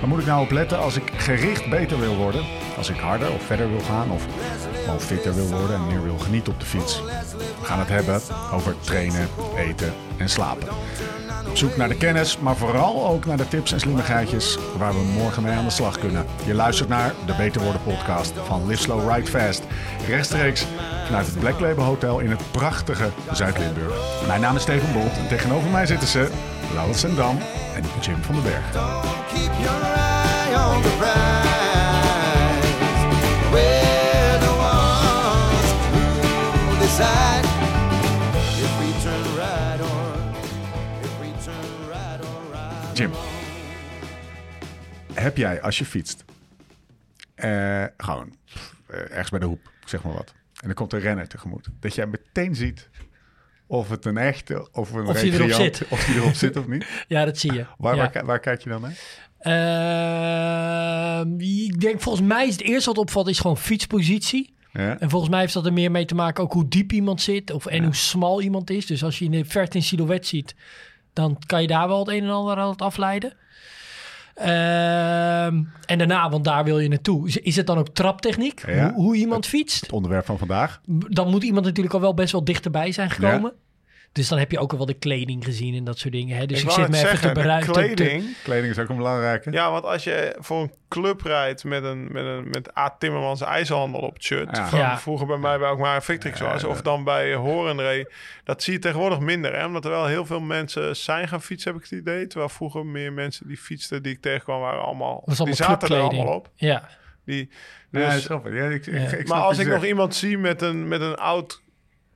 Waar moet ik nou op letten als ik gericht beter wil worden? Als ik harder of verder wil gaan of gewoon fitter wil worden en meer wil genieten op de fiets? We gaan het hebben over trainen, eten en slapen. Op zoek naar de kennis, maar vooral ook naar de tips en slimmigheidjes waar we morgen mee aan de slag kunnen. Je luistert naar de Beter Worden podcast van Live Ride Fast. Rechtstreeks vanuit het Black Label Hotel in het prachtige Zuid-Limburg. Mijn naam is Steven Bolt en tegenover mij zitten ze Laurens Dam en Jim van den Berg. Jim, heb jij als je fietst, eh, gewoon pff, eh, ergens bij de hoep, zeg maar wat, en er komt een renner tegemoet, dat jij meteen ziet of het een echte of een Of die zit. of die erop zit of niet? Ja, dat zie je. Waar, ja. waar, ki- waar kijk je dan naar? Ehm, ik denk, volgens mij is het eerste wat opvalt, is gewoon fietspositie. Ja? En volgens mij heeft dat er meer mee te maken ook hoe diep iemand zit of, en hoe smal iemand is. Dus als je in de verte een silhouet ziet, dan kan je daar wel het een en ander uit afleiden. Ehm, en daarna, want daar wil je naartoe, is, is het dan ook traptechniek? Ja. Hoe, hoe iemand fietst? Het onderwerp van vandaag. Dan moet iemand natuurlijk al wel best wel dichterbij zijn gekomen. Dus dan heb je ook al wel de kleding gezien en dat soort dingen. Hè? Dus ik, zit me even te kleding. Kleding is ook een belangrijke. Ja, want als je voor een club rijdt met een met een met A. Timmermans ijzerhandel op het shirt, Ja. van Ja. vroeger bij mij bij ook maar Victrix was, of dan bij Horenree, dat zie je tegenwoordig minder, hè? omdat er wel heel veel mensen zijn gaan fietsen, heb ik het idee. Terwijl vroeger meer mensen die fietsten die ik tegenkwam waren allemaal, Dat was allemaal die zaten er allemaal op. Ja. Die, Ja, dus. Ja, ik, ik, ik maar als ik nog zegt. iemand zie met een, met een oud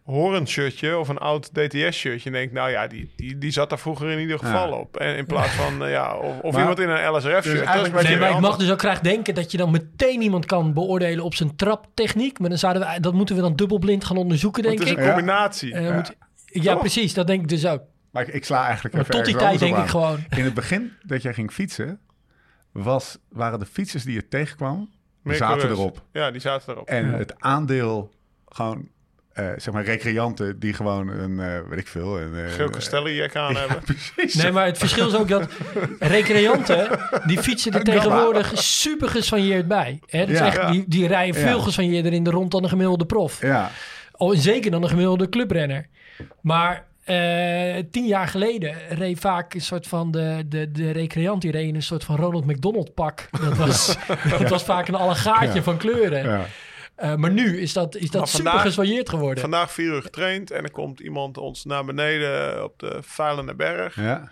Horen-shirtje of een oud DTS-shirtje, denk ik, nou ja, die, die, die zat er vroeger in ieder geval Ja. op. En in plaats van, eh, ja, of, of Maar- iemand in een LSRF-shirt. Dus eigenlijk- Nee, maar ik mag dus ook graag denken dat je dan meteen iemand kan beoordelen op zijn traptechniek. Maar dan zouden we, dat moeten we dan dubbelblind gaan onderzoeken, denk het is ik. een combinatie. En dan Ja. moet- ja, precies. Dat denk ik dus ook. Maar ik, ik sla eigenlijk Maar even tot die tijd denk ik gewoon. In het begin dat jij ging fietsen, was, waren de fietsers die je tegenkwam, die zaten erop. Ja, die zaten erop. En Ja. het aandeel gewoon, eh, zeg maar, recreanten die gewoon een, eh, weet ik veel... Een, eh, Geel Castelli-jack aan hebben. precies. Nee, maar het verschil is ook dat recreanten, die fietsen er tegenwoordig super gesvanjeerd bij. Hè? Dat is echt, Ja. die, die rijden veel Ja. gesvanjeerder in de rond dan een gemiddelde prof. Ja, Oh, zeker dan een gemiddelde clubrenner. Maar eh, tien jaar geleden reed vaak een soort van de, de, de recreant die reed in een soort van Ronald McDonald pak. Dat was, dat was vaak een allegaatje Ja. van kleuren. ja. Eh, maar nu is dat, is dat super geswanjeerd geworden. Vandaag vier uur getraind en er komt iemand ons naar beneden op de Veilende Berg. ja,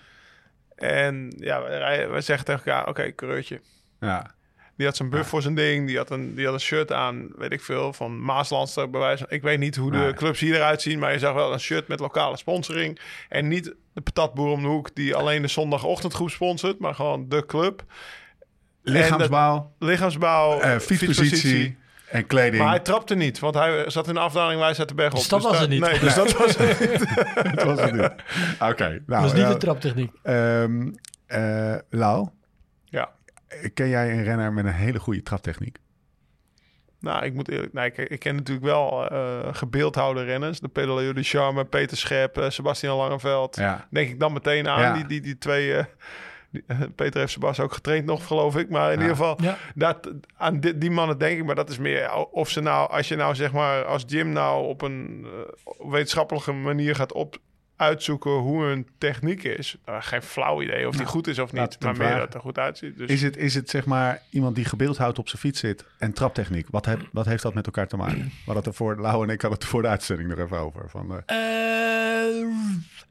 En ja, we zeggen tegen elkaar, oké, coureurtje. ja. Die had zijn buff voor zijn ding, die had, een, die had een shirt aan, weet ik veel, van Maaslandster bij wijze van- Ik weet niet hoe de clubs hier eruit zien, maar je zag wel een shirt met lokale sponsoring. En niet de patatboer om de hoek die alleen de zondagochtendgroep sponsort, maar gewoon de club. Lichaamsbouw, Lichaamsbouw, eh, fietspositie en kleding. Maar hij trapte niet, want hij zat in de afdaling wij zaten berg op. Dus dat was daar- het niet. Nee, dus dat was het niet. Dat was het niet. Oké, nou... dat was niet ja, de traptechniek. ehm, eh, Lau, Ja. ken jij een renner met een hele goede traptechniek? Nou, ik moet eerlijk... Nee, ik, ik ken natuurlijk wel eh gebeeldhoude renners. De Pedaleo de Charme, Peter Scherp, eh, Sebastian Langeveld. Ja. Denk ik dan meteen aan. Ja. Die, die, die twee... Peter heeft Sebastian ook getraind nog, geloof ik. Maar in Ja. ieder geval, Ja. dat, aan die, die mannen denk ik. Maar dat is meer of ze nou... Als je nou zeg maar als Jim nou op een eh, wetenschappelijke manier gaat op uitzoeken hoe hun techniek is. Nou, geen flauw idee of die goed is of niet. Maar meer vragen. dat het er goed uitziet. Dus Is het, is het zeg maar iemand die gebeeldhouwd op zijn fiets zit en traptechniek? Wat, heb, wat heeft dat met elkaar te maken? We hadden het er voor, Lau en ik hadden het voor de uitzending nog even over. Van, eh, Eh,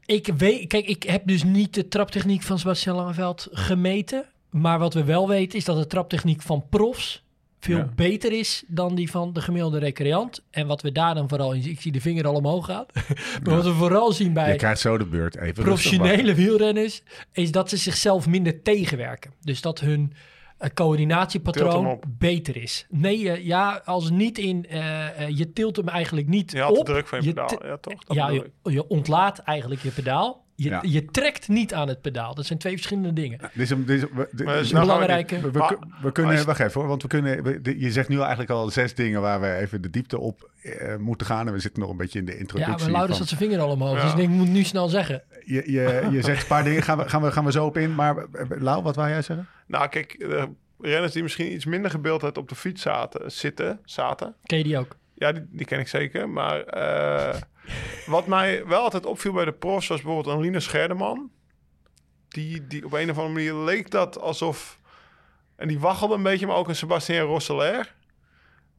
ik weet, kijk, ik heb dus niet de traptechniek van Sebastian Langeveld gemeten. Maar wat we wel weten is dat de traptechniek van profs veel Ja. beter is dan die van de gemiddelde recreant. En wat we daar dan vooral in zien, ik zie de vinger al omhoog gaan. maar wat we vooral zien je bij krijgt zo de beurt. Even professionele wielrenners, is dat ze zichzelf minder tegenwerken. Dus dat hun het coördinatiepatroon op. beter is. Nee, eh, ja, als niet in, eh, eh, je tilt hem eigenlijk niet Je had de op. druk van je, je pedaal. Ja, toch? Dat ja, je, je ontlaat eigenlijk je pedaal. Je, Ja. je trekt niet aan het pedaal. Dat zijn twee verschillende dingen. Dit is een, dit is, we- dit- is nou belangrijke- We, we, kunnen, wacht even hoor, want we kunnen, je zegt nu eigenlijk al zes dingen waar we even de diepte op eh, moeten gaan. En we zitten nog een beetje in de Ja, introductie. maar Laurens van- had zijn vinger al omhoog. Ja. Dus ik denk, ik moet nu snel zeggen. je, je, je zegt een paar dingen, gaan we, gaan, we, gaan we zo op in. Maar eh, Lau, wat wou jij zeggen? Nou, kijk, de renners die misschien iets minder gebeeldheid op de fiets zaten, zitten, zaten. Ken je die ook? Ja, die, die ken ik zeker. Maar eh, wat mij wel altijd opviel bij de profs was bijvoorbeeld een Linus Scherdeman. Die, die op een of andere manier leek dat alsof... En die waggelde een beetje, maar ook een Sebastien Rosseler.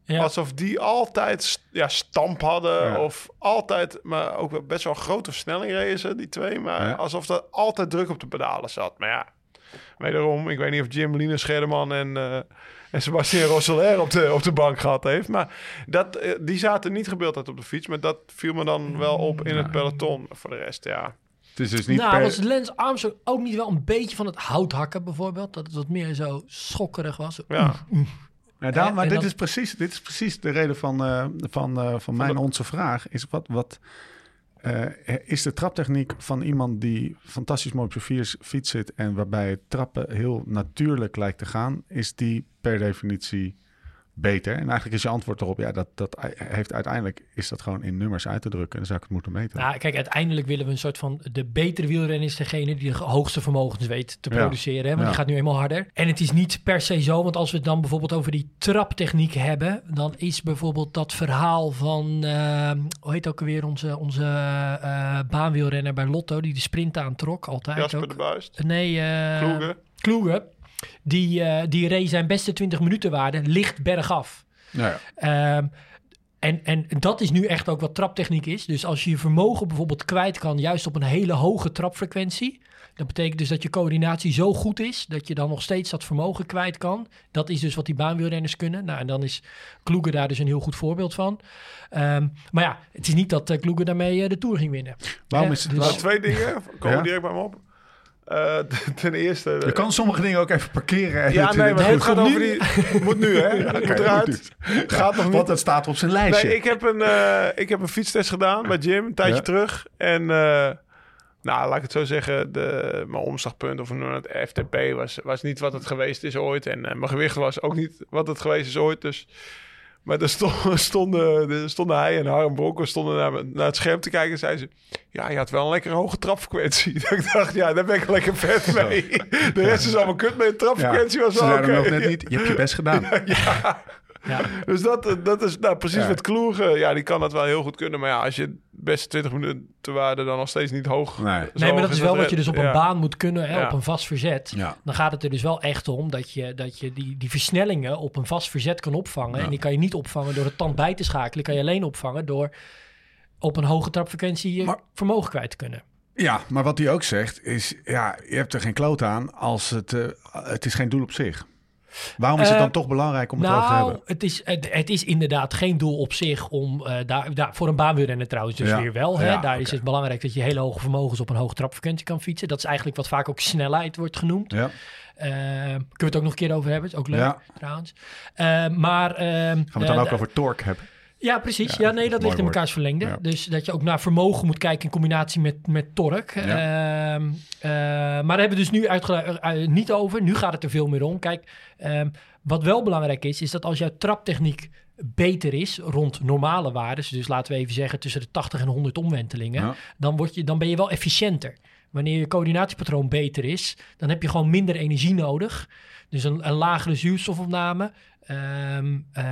Ja. Alsof die altijd st- ja, stamp hadden. Ja. Of altijd, maar ook wel best wel een grote versnelling ze, die twee. Maar Ja. alsof er altijd druk op de pedalen zat. Maar ja, wederom, ik weet niet of Jim Linus Scherdeman en, eh en Sebastien Rosseler op de, op de bank gehad heeft. Maar dat, eh, die zaten niet gebeeld op de fiets. Maar dat viel me dan wel op in het peloton. Voor de rest, ja. Het is dus niet nou, per... was Lance Armstrong ook niet wel een beetje van het houthakken bijvoorbeeld? Dat het wat meer zo schokkerig was. ja. Nou, daarom, Eh, maar dit, dan- is precies, dit is precies de reden van, eh, van, eh, van mijn de- onze vraag. Is wat, wat eh, is de traptechniek van iemand die fantastisch mooi op zijn fiets- fiets zit en waarbij het trappen heel natuurlijk lijkt te gaan, is die per definitie beter? En eigenlijk is je antwoord erop, ja, dat, dat heeft uiteindelijk is dat gewoon in nummers uit te drukken. En dan zou ik het moeten meten. Nou, kijk, uiteindelijk willen we een soort van... De betere wielrenner is degene die de hoogste vermogens weet te Ja. produceren. Hè? Want Ja. die gaat nu eenmaal harder. En het is niet per se zo, want als we het dan bijvoorbeeld over die traptechniek hebben... dan is bijvoorbeeld dat verhaal van... eh, hoe heet ook alweer onze, onze eh, baanwielrenner bij Lotto... die de sprint aantrok, altijd Jasper ook. de Buist. Nee, eh Kloegen. Kloegen. Die, eh, die reed zijn beste 20 minuten waarde licht bergaf. Nou ja. Ehm, en, en dat is nu echt ook wat traptechniek is. Dus als je je vermogen bijvoorbeeld kwijt kan, juist op een hele hoge trapfrequentie. Dat betekent dus dat je coördinatie zo goed is dat je dan nog steeds dat vermogen kwijt kan. Dat is dus wat die baanwielrenners kunnen. Nou, en dan is Kloegen daar dus een heel goed voorbeeld van. Ehm, maar ja, het is niet dat uh, Kloegen daarmee eh, de Tour ging winnen. Waarom is het... Dus- Nou, twee dingen komen Ja? direct bij me op. Eh, ten eerste... Je kan sommige dingen ook even parkeren. En Ja, nee, het- maar het gaat over nu. die... Moet nu, hè? Moet eruit. moet Gaat nog niet. Want dat staat op zijn lijstje. Nee, ik heb een, eh, ik heb een fietstest gedaan bij Jim een tijdje Ja. terug. En eh, nou, laat ik het zo zeggen, de, mijn omslagpunt of het FTP was, was niet wat het geweest is ooit. En eh, mijn gewicht was ook niet wat het geweest is ooit. Dus, maar er stonden, stonden, stonden hij en Harm Bronco stonden naar, naar het scherm te kijken en zeiden ze... Ja, je had wel een lekkere hoge trapfrequentie. Dat ik dacht, ja, daar ben ik lekker vet mee. De rest is allemaal kut, maar de trapfrequentie was Ze wel oké. nog net niet, je hebt je best gedaan. Ja. Dus dat, dat is nou, precies Ja. met Kloegen. Ja, die kan dat wel heel goed kunnen. Maar ja, als je best 20 minuten te waarde dan nog steeds niet hoog... Nee. maar hoog dat is wel wat je dus op een ja. baan moet kunnen, hè, Ja. op een vast verzet. Ja. Dan gaat het er dus wel echt om dat je, dat je die, die versnellingen op een vast verzet kan opvangen. Ja. En die kan je niet opvangen door het tand bij te schakelen. Die kan je alleen opvangen door op een hoge trapfrequentie je Maar- vermogen kwijt te kunnen. Ja, maar wat hij ook zegt is, ja, je hebt er geen kloot aan als het, eh, het is geen doel op zich. Waarom is het Eh, dan toch belangrijk om het over te Nou, hebben? het is, het, het is inderdaad geen doel op zich om eh, daar, daar voor een baanwielrenner trouwens dus Ja. weer wel. Hè? Ja, daar is het belangrijk dat je hele hoge vermogens op een hoge trapfrequentie kan fietsen. Dat is eigenlijk wat vaak ook snelheid wordt genoemd. Ja, Eh, kunnen we het ook nog een keer over hebben? Is ook leuk Ja. trouwens. Eh, maar ehm, gaan we het dan eh, ook over torque hebben? Ja, precies. Ja, Ja, nee, dat ligt in elkaars verlengde. Ja. Dus dat je ook naar vermogen moet kijken in combinatie met, met torque. Ehm, eh, maar daar hebben we dus nu eh, niet over. Nu gaat het er veel meer om. Kijk, ehm, wat wel belangrijk is, is dat als jouw traptechniek beter is rond normale waarden, dus laten we even zeggen tussen de 80 en 100 omwentelingen, dan, word je, dan ben je wel efficiënter. Wanneer je coördinatiepatroon beter is, dan heb je gewoon minder energie nodig. Dus een, een lagere zuurstofopname. Ehm, eh,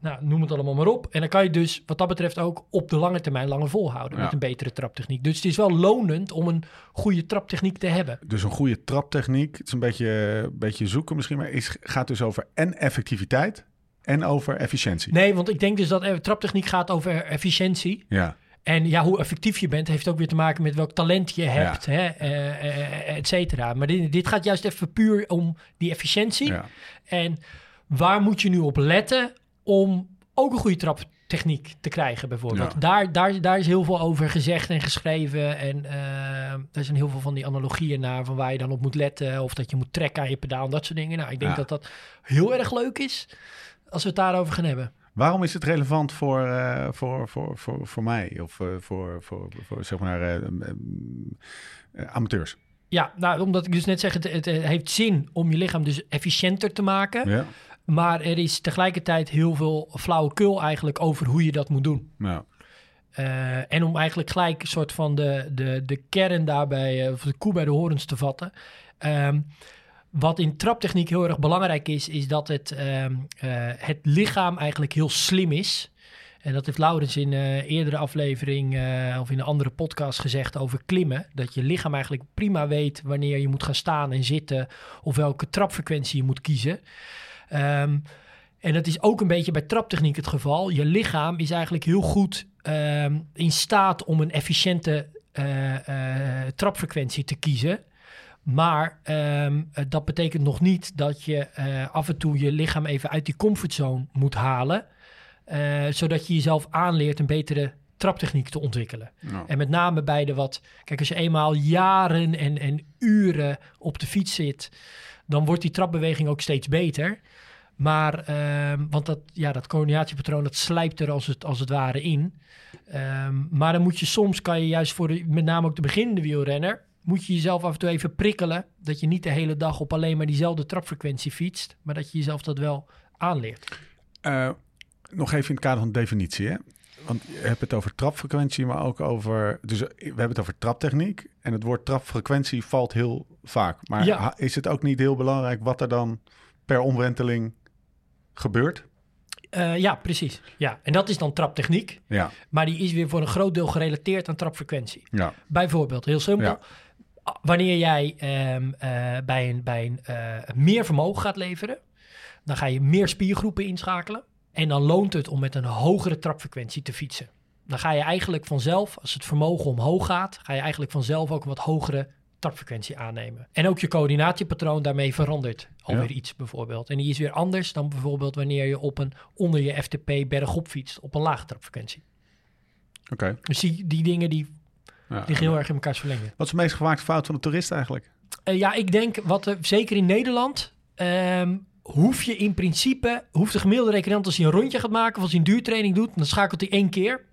nou, noem het allemaal maar op. En dan kan je dus wat dat betreft ook op de lange termijn langer volhouden Ja. met een betere traptechniek. Dus het is wel lonend om een goede traptechniek te hebben. Dus een goede traptechniek, het is een beetje, een beetje zoeken misschien, maar is, gaat dus over en effectiviteit en over efficiëntie. Nee, want ik denk dus dat eh, traptechniek gaat over efficiëntie. Ja, En ja, hoe effectief je bent, heeft ook weer te maken met welk talent je hebt, hè, eh, et cetera. Maar dit, dit gaat juist even puur om die efficiëntie. ja. En waar moet je nu op letten om ook een goede trap, techniek te krijgen, bijvoorbeeld. Ja. Daar, daar, daar is heel veel over gezegd en geschreven. En eh er zijn heel veel van die analogieën naar van waar je dan op moet letten. Of dat je moet trekken aan je pedaal, dat soort dingen. Nou, ik denk Ja. dat dat heel erg leuk is als we het daarover gaan hebben. Waarom is het relevant voor, eh, voor, voor, voor, voor mij of eh, voor, voor, voor zeg maar amateurs? Ja, nou, omdat ik dus net zeg, het, het heeft zin om je lichaam dus efficiënter te maken. Ja. Maar er is tegelijkertijd heel veel flauwekul eigenlijk over hoe je dat moet doen. Eh, en om eigenlijk gelijk een soort van de, de, de kern daarbij, eh, of de koe bij de horens te vatten. Ehm, wat in traptechniek heel erg belangrijk is, is dat het, ehm, eh, het lichaam eigenlijk heel slim is. En dat heeft Laurens in een eerdere aflevering of in een andere podcast gezegd over klimmen. Dat je lichaam eigenlijk prima weet wanneer je moet gaan staan en zitten of welke trapfrequentie je moet kiezen. Ehm, en dat is ook een beetje bij traptechniek het geval. Je lichaam is eigenlijk heel goed ehm, in staat om een efficiënte eh, eh, trapfrequentie te kiezen. Maar ehm, eh, dat betekent nog niet dat je af en toe je lichaam even uit die comfortzone moet halen. zodat je jezelf aanleert een betere traptechniek te ontwikkelen. En met name bij de wat... Kijk, als je eenmaal jaren en, en uren op de fiets zit... dan wordt die trapbeweging ook steeds beter. Maar, ehm, want dat, ja, dat coördinatiepatroon, dat slijpt er als het, als het ware in. Ehm, maar dan moet je soms, kan je juist voor de, met name ook de beginnende wielrenner... moet je jezelf af en toe even prikkelen... dat je niet de hele dag op alleen maar diezelfde trapfrequentie fietst... maar dat je jezelf dat wel aanleert. eh, nog even in het kader van definitie, hè? Want je hebt het over trapfrequentie, maar ook over... Dus eh, we hebben het over traptechniek. En het woord trapfrequentie valt heel vaak. Maar Ja. is het ook niet heel belangrijk wat er dan per omwenteling gebeurt? Eh, ja, precies. Ja. En dat is dan traptechniek... Ja, maar die is weer voor een groot deel gerelateerd aan trapfrequentie. ja, Bijvoorbeeld, heel simpel. Ja. Wanneer jij ehm, eh, bij een, bij een eh, meer vermogen gaat leveren, dan ga je meer spiergroepen inschakelen. En dan loont het om met een hogere trapfrequentie te fietsen. Dan ga je eigenlijk vanzelf, als het vermogen omhoog gaat, ga je eigenlijk vanzelf ook een wat hogere trapfrequentie aannemen. En ook je coördinatiepatroon daarmee verandert alweer Ja. iets bijvoorbeeld. En die is weer anders dan bijvoorbeeld wanneer je op een onder je FTP bergop fietst op een lage trapfrequentie. oké. Dus die, die dingen die Ja. liggen heel erg in elkaars verlengde. Wat is de meest gemaakte fout van de toerist eigenlijk? Eh, ja, ik denk, wat er, zeker in Nederland, ehm, hoef je in principe, hoeft de gemiddelde recreant als hij een rondje gaat maken of als hij een duurtraining doet, dan schakelt hij één keer.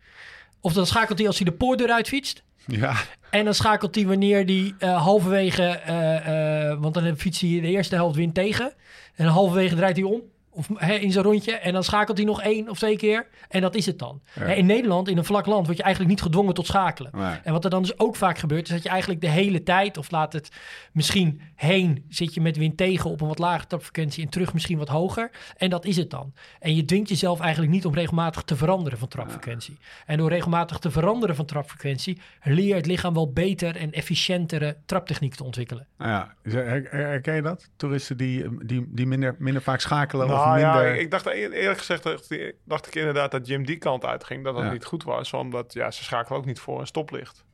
Of dan schakelt hij als hij de poortdeur uitfietst. Ja, En dan schakelt hij wanneer hij eh, halverwege, eh, eh, want dan fietst hij de eerste helft wind tegen. En halverwege draait hij om. Of hè, in zijn rondje. En dan schakelt hij nog één of twee keer. En dat is het dan. Ja. In Nederland, in een vlak land, word je eigenlijk niet gedwongen tot schakelen. Nee. En wat er dan dus ook vaak gebeurt, is dat je eigenlijk de hele tijd, of laat het misschien heen, zit je met wind tegen op een wat lagere trapfrequentie en terug misschien wat hoger. En dat is het dan. En je dwingt jezelf eigenlijk niet om regelmatig te veranderen van trapfrequentie. En door regelmatig te veranderen van trapfrequentie, leer je het lichaam wel beter en efficiëntere traptechniek te ontwikkelen. Nou ja, her- her- herken je dat? Toeristen die, die, die minder, minder vaak schakelen Nou ja, minder... ik, ik dacht e- eerlijk gezegd dacht, ik- dacht ik inderdaad dat Jim die kant uitging. Dat dat Ja. niet goed was. Omdat ja, ze schakelen ook niet voor een stoplicht.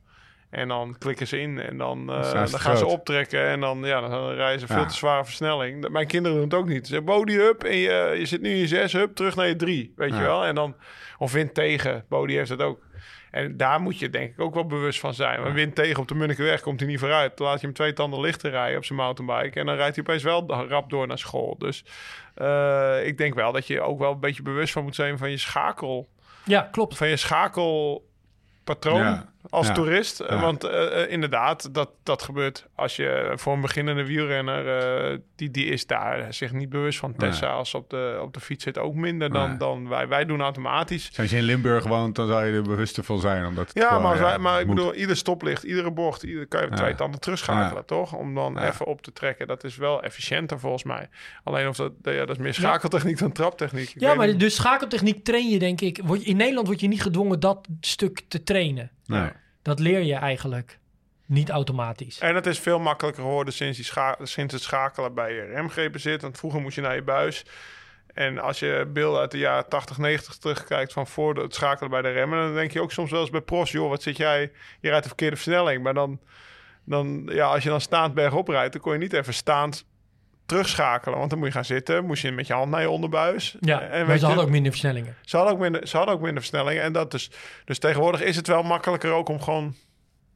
En dan klikken ze in en dan, eh, Dan ze gaan ze optrekken. En dan, ja, dan rijden ze veel Ja. te zware versnelling. Mijn kinderen doen het ook niet. Ze zeggen body up en je, je zit nu in je 6 up, terug naar je 3. Weet Ja. je wel? En dan, of wind tegen. Body heeft het ook. En daar moet je denk ik ook wel bewust van zijn. Want wind tegen op de Munnikenweg komt hij niet vooruit. Dan laat je hem twee tanden lichter rijden op zijn mountainbike. En dan rijdt hij opeens wel rap door naar school. Dus eh, ik denk wel dat je ook wel een beetje bewust van moet zijn van je schakel. Ja, klopt. Van je Ja, als ja, toerist. ja. Want eh, eh, inderdaad, dat, dat gebeurt als je voor een beginnende wielrenner... eh, die, die is daar zich niet bewust van. Tessa Nee. als op de, op de fiets zit ook minder dan, Nee. dan wij. Wij doen automatisch. Als je in Limburg woont, dan zou je er bewuster van zijn. Omdat Ja, gewoon, maar, wij, maar ik moet. bedoel, ieder stoplicht, iedere bocht, ieder, kan je Ja. twee tanden terugschakelen, Ja. toch? Om dan Ja. even op te trekken. Dat is wel efficiënter volgens mij. Alleen of dat, ja, dat is meer schakeltechniek dan traptechniek. Ik Ja, maar niet. dus schakeltechniek train je denk ik. Word, je- in Nederland word je niet gedwongen dat stuk te trainen. Nee. Dat leer je eigenlijk niet automatisch. En het is veel makkelijker geworden sinds, die scha- sinds het schakelen bij je remgrepen zit. Want vroeger moest je naar je buis. En als je beelden uit de jaren 80, 90 terugkijkt van voor het schakelen bij de remmen... dan denk je ook soms wel eens bij pros... joh, wat zit jij... je rijdt de verkeerde versnelling. Maar dan, dan ja, als je dan staand bergop rijdt... dan kon je niet even staand terugschakelen. Want dan moet je gaan zitten, moest je met je hand naar je onderbuis. Ja, en maar ze hadden ook minder versnellingen. ze hadden ook minder, ze hadden ook minder versnellingen. En dat dus, dus tegenwoordig is het wel makkelijker ook om gewoon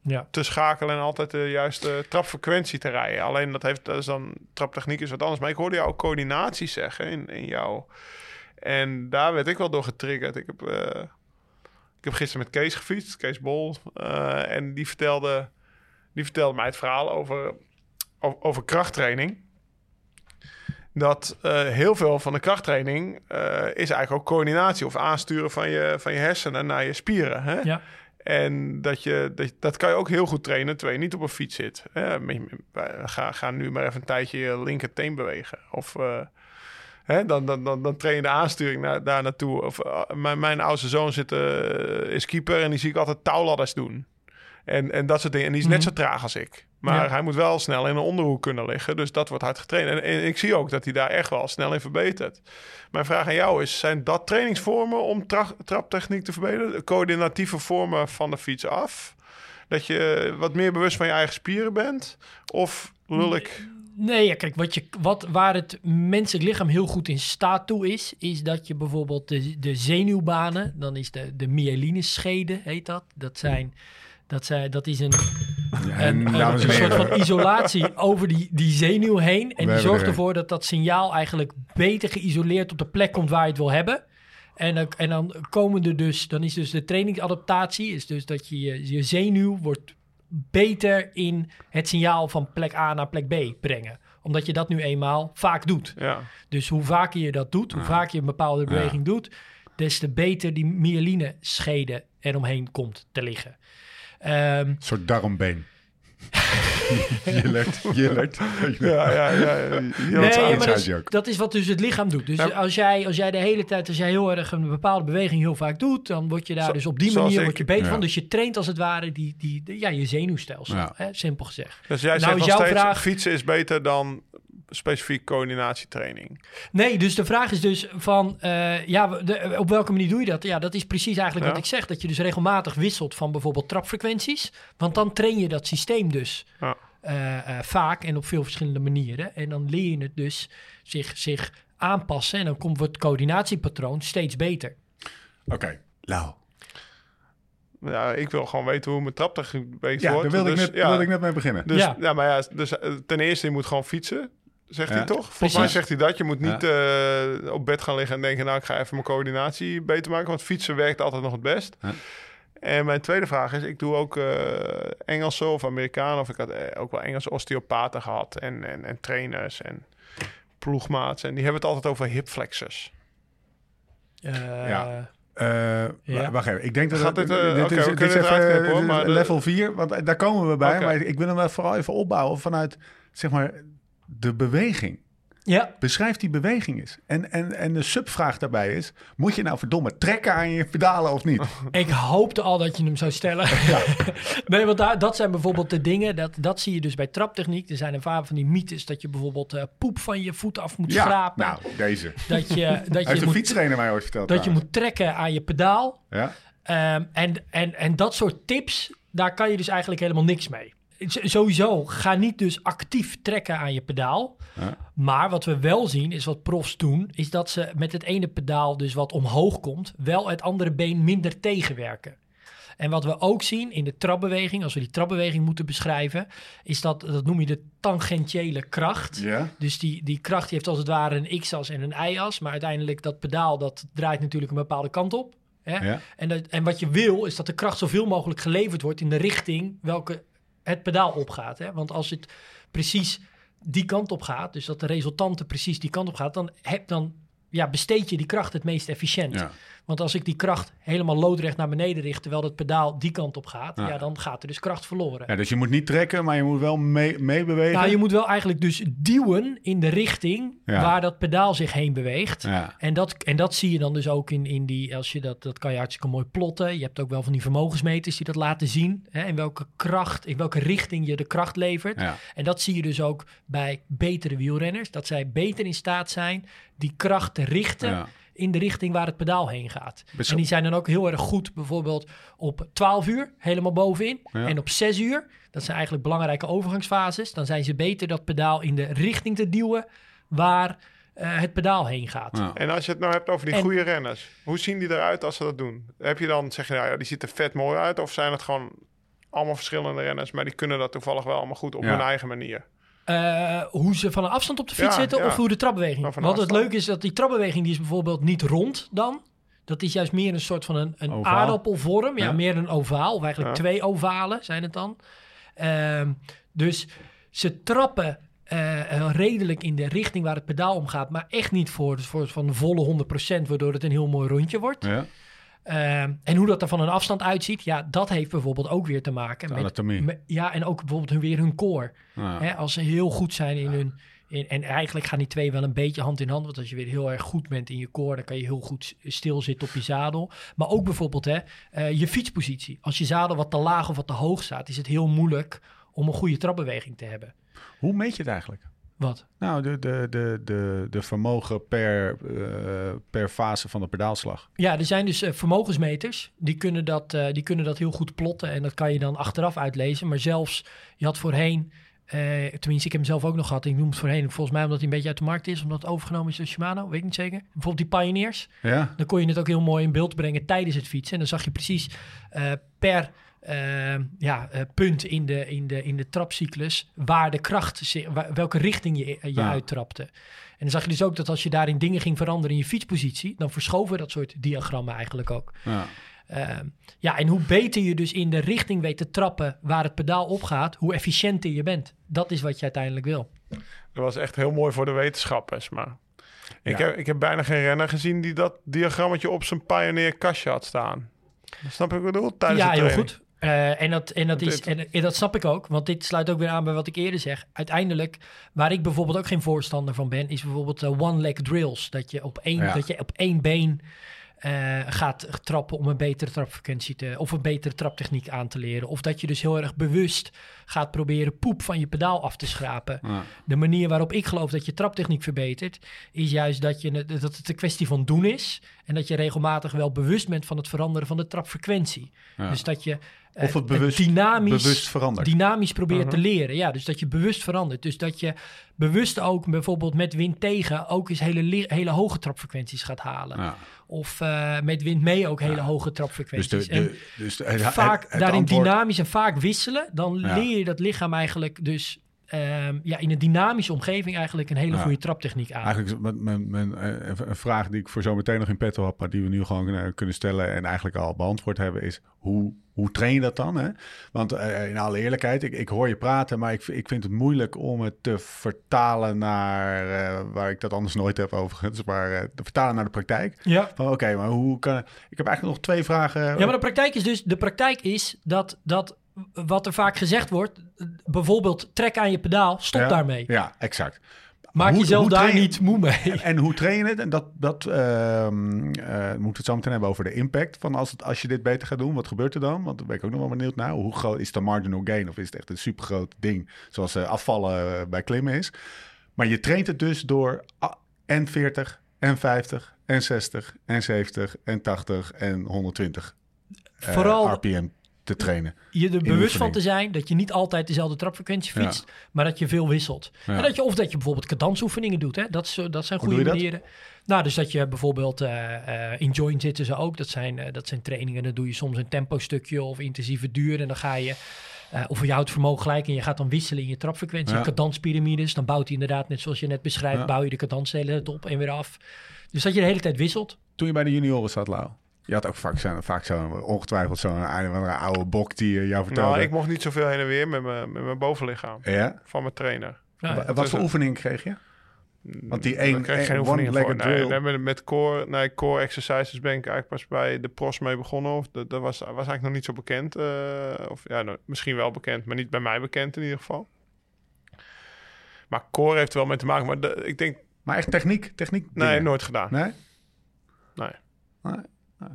Ja. te schakelen en altijd de juiste trapfrequentie te rijden. Alleen dat heeft dat is dan traptechniek is wat anders. Maar ik hoorde jou ook coördinatie zeggen in, in jou. En daar werd ik wel door getriggerd. Ik heb, eh, ik heb gisteren met Kees gefietst, Kees Bol. eh, en die vertelde, die vertelde mij het verhaal over, over, over krachttraining. Dat eh, heel veel van de krachttraining eh, is eigenlijk ook coördinatie of aansturen van je, van je hersenen naar je spieren. Hè? Ja. En dat, je, dat, dat kan je ook heel goed trainen terwijl je niet op een fiets zit. Hè? Ga, ga nu maar even een tijdje je linkerteen bewegen. Of eh, hè? Dan, dan, dan, dan train je de aansturing naar, daar naartoe. Of, mijn, mijn oudste zoon zit, is keeper en die zie ik altijd touwladders doen. En, en dat soort dingen. En die is net Mhm. zo traag als ik. Maar Ja. hij moet wel snel in een onderhoek kunnen liggen. Dus dat wordt hard getraind. En, en ik zie ook dat hij daar echt wel snel in verbetert. Mijn vraag aan jou is: zijn dat trainingsvormen om tra- traptechniek te verbeteren? Coördinatieve vormen van de fiets af? Dat je wat meer bewust van je eigen spieren bent? Of lul ik? Nee, ja, kijk, wat je, wat, waar het menselijk lichaam heel goed in staat toe is, is dat je bijvoorbeeld de, de zenuwbanen, dan is de, de myelinescheden, heet dat. Dat zijn, dat zijn, dat is een, Ja, een, soort van isolatie over die, die zenuw heen. En die zorgt er ervoor dat dat signaal eigenlijk beter geïsoleerd op de plek komt waar je het wil hebben. En dan, en dan komen er dus, dan is dus de trainingsadaptatie, is dus dat je, je, zenuw wordt beter in het signaal van plek A naar plek B brengen. Omdat je dat nu eenmaal vaak doet. Ja. Dus hoe vaker je dat doet, hoe vaker je een bepaalde beweging doet, des te beter die myelineschede schede eromheen komt te liggen. Ehm, Een soort darmbeen. Jillert, Jillert. Ja, ja, ja. ja. nee, maar dat is, joke. dat is wat dus het lichaam doet. Dus Ja. als, jij, als jij de hele tijd, als jij heel erg een bepaalde beweging heel vaak doet, dan word je daar Zo- dus op die manier ik. word je beter Ja. van. Dus je traint als het ware die, die, ja, je zenuwstelsel, Ja. hè, simpel gezegd. Dus jij Nou, zegt is nog jouw steeds, vraag- fietsen is beter dan specifiek coördinatietraining. Nee, dus de vraag is dus van, eh, ja, de- op welke manier doe je dat? Ja, dat is precies eigenlijk Ja. wat ik zeg. Dat je dus regelmatig wisselt van bijvoorbeeld trapfrequenties. Want dan train je dat systeem dus Ja. eh, eh, vaak en op veel verschillende manieren. En dan leer je het dus zich, zich aanpassen. En dan komt het coördinatiepatroon steeds beter. Oké, Lau. Ja, ik wil gewoon weten hoe mijn traptechniek beter Ja, wordt. daar wilde, Dus, ik net, ja. wilde ik net mee beginnen. Dus, Ja. ja. maar ja, dus ten eerste, je moet gewoon fietsen. Zegt Ja. hij toch? Volgens Precies. mij zegt hij dat. Je moet niet eh, op bed gaan liggen en denken... nou, ik ga even mijn coördinatie beter maken. Want fietsen werkt altijd nog het best. Ja. En mijn tweede vraag is... ik doe ook eh Engelse of Amerikanen... of ik had eh, ook wel Engelse osteopaten gehad... en, en, en trainers en ploegmaats. En die hebben het altijd over hip flexors. Eh, Ja. Eh, Ja. wa- Wacht even, ik denk dat Gaat dat- dit, is, we is even hoor, de- level 4, want daar komen we bij. Maar ik wil hem wel vooral even opbouwen vanuit zeg maar, de beweging. ja, Beschrijf die beweging eens. En, en, en de subvraag daarbij is, moet je nou verdomme trekken aan je pedalen of niet? ik hoopte al dat je hem zou stellen. nee, want daar, dat zijn bijvoorbeeld de dingen, dat, dat zie je dus bij traptechniek. Er zijn een paar van die mythes dat je bijvoorbeeld eh, poep van je voeten af moet schrapen. nou, deze. Dat je, dat je, heeft een moet, fietstrainer mij ooit verteld. dat je moet trekken aan je pedaal. Ja? Ehm, en, en, en dat soort tips, daar kan je dus eigenlijk helemaal niks mee. Sowieso, ga niet dus actief trekken aan je pedaal. Ja. Maar wat we wel zien, is wat profs doen, is dat ze met het ene pedaal dus wat omhoog komt, wel het andere been minder tegenwerken. En wat we ook zien in de trapbeweging, als we die trapbeweging moeten beschrijven, is dat, dat noem je de tangentiële kracht. Dus die, die kracht die heeft als het ware een x-as en een y-as. Maar uiteindelijk dat pedaal, dat draait natuurlijk een bepaalde kant op. Hè? En, dat, en wat je wil, is dat de kracht zoveel mogelijk geleverd wordt in de richting welke het pedaal opgaat. Hè? Want als het precies die kant op gaat, dus dat de resultante precies die kant op gaat, dan, heb, dan ja, besteed je die kracht het meest efficiënt. Ja. Want als ik die kracht helemaal loodrecht naar beneden richt, terwijl het pedaal die kant op gaat, Ja. ja. dan gaat er dus kracht verloren. Ja, dus je moet niet trekken, maar je moet wel mee- meebewegen. Nou, je moet wel eigenlijk dus duwen in de richting Ja. waar dat pedaal zich heen beweegt. Ja. En, dat, en dat zie je dan dus ook in, in die, als je dat, dat kan je hartstikke mooi plotten. Je hebt ook wel van die vermogensmeters die dat laten zien. Hè, in welke kracht, in welke richting je de kracht levert. Ja. En dat zie je dus ook bij betere wielrenners. Dat zij beter in staat zijn die kracht te richten Ja. in de richting waar het pedaal heen gaat. Best- En die zijn dan ook heel erg goed, bijvoorbeeld op 12 uur, helemaal bovenin. Ja. En op 6 uur, dat zijn eigenlijk belangrijke overgangsfases. Dan zijn ze beter dat pedaal in de richting te duwen waar eh, het pedaal heen gaat. Ja. En als je het nou hebt over die En- goede renners, hoe zien die eruit als ze dat doen? Heb je dan, zeg je, nou ja, die ziet er vet mooi uit? Of zijn het gewoon allemaal verschillende renners, maar die kunnen dat toevallig wel allemaal goed op Ja. hun eigen manier? Eh, hoe ze van een afstand op de fiets Ja, zitten ja. of hoe de trapbeweging. Want het leuke is dat die trapbeweging die is bijvoorbeeld niet rond dan. Dat is juist meer een soort van een, een aardappelvorm. Ja, Ja. meer een ovaal. Of eigenlijk Ja. twee ovalen zijn het dan. Ehm, dus ze trappen eh, eh, redelijk in de richting waar het pedaal om gaat. Maar echt niet voor, voor van volle 100%, waardoor het een heel mooi rondje wordt. Ja, Ehm, en hoe dat er van een afstand uitziet, ja, dat heeft bijvoorbeeld ook weer te maken met, anatomie. met- ja, en ook bijvoorbeeld hun, weer hun core. Ja. Hè, als ze heel goed zijn in hun. In, en eigenlijk gaan die twee wel een beetje hand in hand. Want als je weer heel erg goed bent in je core, dan kan je heel goed stilzitten op je zadel. Maar ook bijvoorbeeld hè, eh, je fietspositie. Als je zadel wat te laag of wat te hoog staat, is het heel moeilijk om een goede trapbeweging te hebben. Hoe meet je het eigenlijk? Wat? Nou, de, de, de, de, de vermogen per, eh, per fase van de pedaalslag. Ja, er zijn dus eh, vermogensmeters. Die kunnen, dat, eh, die kunnen dat heel goed plotten. En dat kan je dan achteraf uitlezen. Maar zelfs, je had voorheen. tenminste, ik heb hem zelf ook nog gehad. Ik noem het voorheen, volgens mij omdat hij een beetje uit de markt is. Omdat het overgenomen is door Shimano, weet ik niet zeker. Bijvoorbeeld die Pioneers. Ja? Dan kon je het ook heel mooi in beeld brengen tijdens het fietsen. En dan zag je precies per eh, ja, eh, punt in de, in, de, in de trapcyclus waar de kracht, welke richting je, je Ja. uittrapte. En dan zag je dus ook dat als je daarin dingen ging veranderen in je fietspositie, dan verschoven dat soort diagrammen eigenlijk ook. ja. Eh, ja, en hoe beter je dus in de richting weet te trappen waar het pedaal op gaat, hoe efficiënter je bent. Dat is wat je uiteindelijk wil. Dat was echt heel mooi voor de wetenschappers, maar... Ik, Ja. heb, ik heb bijna geen renner gezien die dat diagrammetje op zijn Pioneer kastje had staan. Snap je wat ik bedoel? Tijdens ja, de heel goed. Eh, en, dat, en, dat is, en, en dat snap ik ook, want dit sluit ook weer aan bij wat ik eerder zeg. Uiteindelijk, waar ik bijvoorbeeld ook geen voorstander van ben, is bijvoorbeeld eh, one-leg drills. Dat je op één, Ja. dat je op één been eh, gaat trappen om een betere trapfrequentie te, of een betere traptechniek aan te leren. Of dat je dus heel erg bewust gaat proberen poep van je pedaal af te schrapen. Ja. De manier waarop ik geloof dat je traptechniek verbetert, is juist dat, je, het- dat het een kwestie van doen is. En dat je regelmatig wel bewust bent van het veranderen van de trapfrequentie. Ja. Dus dat je Of het bewust, dynamisch, bewust verandert. dynamisch probeert te Mhm. leren. Ja, dus dat je bewust verandert. Dus dat je bewust ook bijvoorbeeld met wind tegen ook eens hele, le- hele hoge trapfrequenties gaat halen. Ja. Of eh, met wind mee ook hele Ja. hoge Dus, trapfrequenties. de, En de, dus de- het, het- vaak het daarin antwoord- dynamisch en vaak wisselen, dan Ja. leer je dat lichaam eigenlijk dus ehm, ja, in een dynamische omgeving eigenlijk een hele goede traptechniek aan. Eigenlijk mijn, mijn, mijn, eh, een vraag die ik voor zo meteen nog in petto had, maar die we nu gewoon eh, kunnen stellen en eigenlijk al beantwoord hebben, is hoe, hoe train je dat dan? Hè? Want eh, in alle eerlijkheid, ik, ik hoor je praten, maar ik, ik vind het moeilijk om het te vertalen naar, waar ik dat anders nooit heb overigens, maar eh, te vertalen naar de praktijk. ja. Van oké, maar hoe kan... Ik heb eigenlijk nog twee vragen. Ja, maar de praktijk is dus, de praktijk is dat, dat wat er vaak gezegd wordt, bijvoorbeeld trek aan je pedaal, stop Ja, daarmee. Ja, exact. Maak Hoe- jezelf hoe daar niet moe mee. En, en hoe train je het? En dat, dat eh, moeten we het zo meteen hebben over de impact van als, het, als je dit beter gaat doen. Wat gebeurt er dan? Want daar ben ik ook nog wel benieuwd naar. Hoe groot is de marginal gain? Of is het echt een supergroot ding zoals eh, afvallen eh, bij klimmen is? Maar je traint het dus door a- en 40 en 50 en 60 en 70 en 80 en 120 eh, Vooral RPM te trainen. je er bewust van te zijn dat je niet altijd dezelfde trapfrequentie Ja. fietst, maar dat je veel wisselt. Ja. En dat je, of dat je bijvoorbeeld kadansoefeningen doet. Hè? Dat, is, zo- dat zijn goede dat? manieren. Nou, dus dat je bijvoorbeeld eh, eh, in joint zitten ze ook. Dat zijn, eh, dat zijn trainingen. Dan doe je soms een tempo stukje of intensieve duur. En dan ga je, eh, of je houdt het vermogen gelijk en je gaat dan wisselen in je trapfrequentie. Ja. Cadanspyramides, dan bouwt hij inderdaad, net zoals je net beschrijft, bouw je de cadans de hele tijd op en weer af. Dus dat je de hele tijd wisselt. Toen je bij de junioren zat, Lau. Je had ook vaak zo'n, vaak zo'n ongetwijfeld zo'n een oude bok die eh, jou vertelde. Nou, ik mocht niet zoveel heen en weer met mijn, met mijn bovenlichaam Ja? van mijn trainer. Ja. Wat voor oefening kreeg je? Want die één- kreeg geen one-legged voor. Nee, drill. nee, met, met core, nee, core exercises ben ik eigenlijk pas bij de pros mee begonnen. Of dat, dat was, was eigenlijk nog niet zo bekend. eh, of ja, nou, misschien wel bekend, maar niet bij mij bekend in ieder geval. Maar core heeft er wel mee te maken. Maar de- ik denk, Maar echt techniek? techniek nee, dingen? nooit gedaan. Nee? Nee. Nee?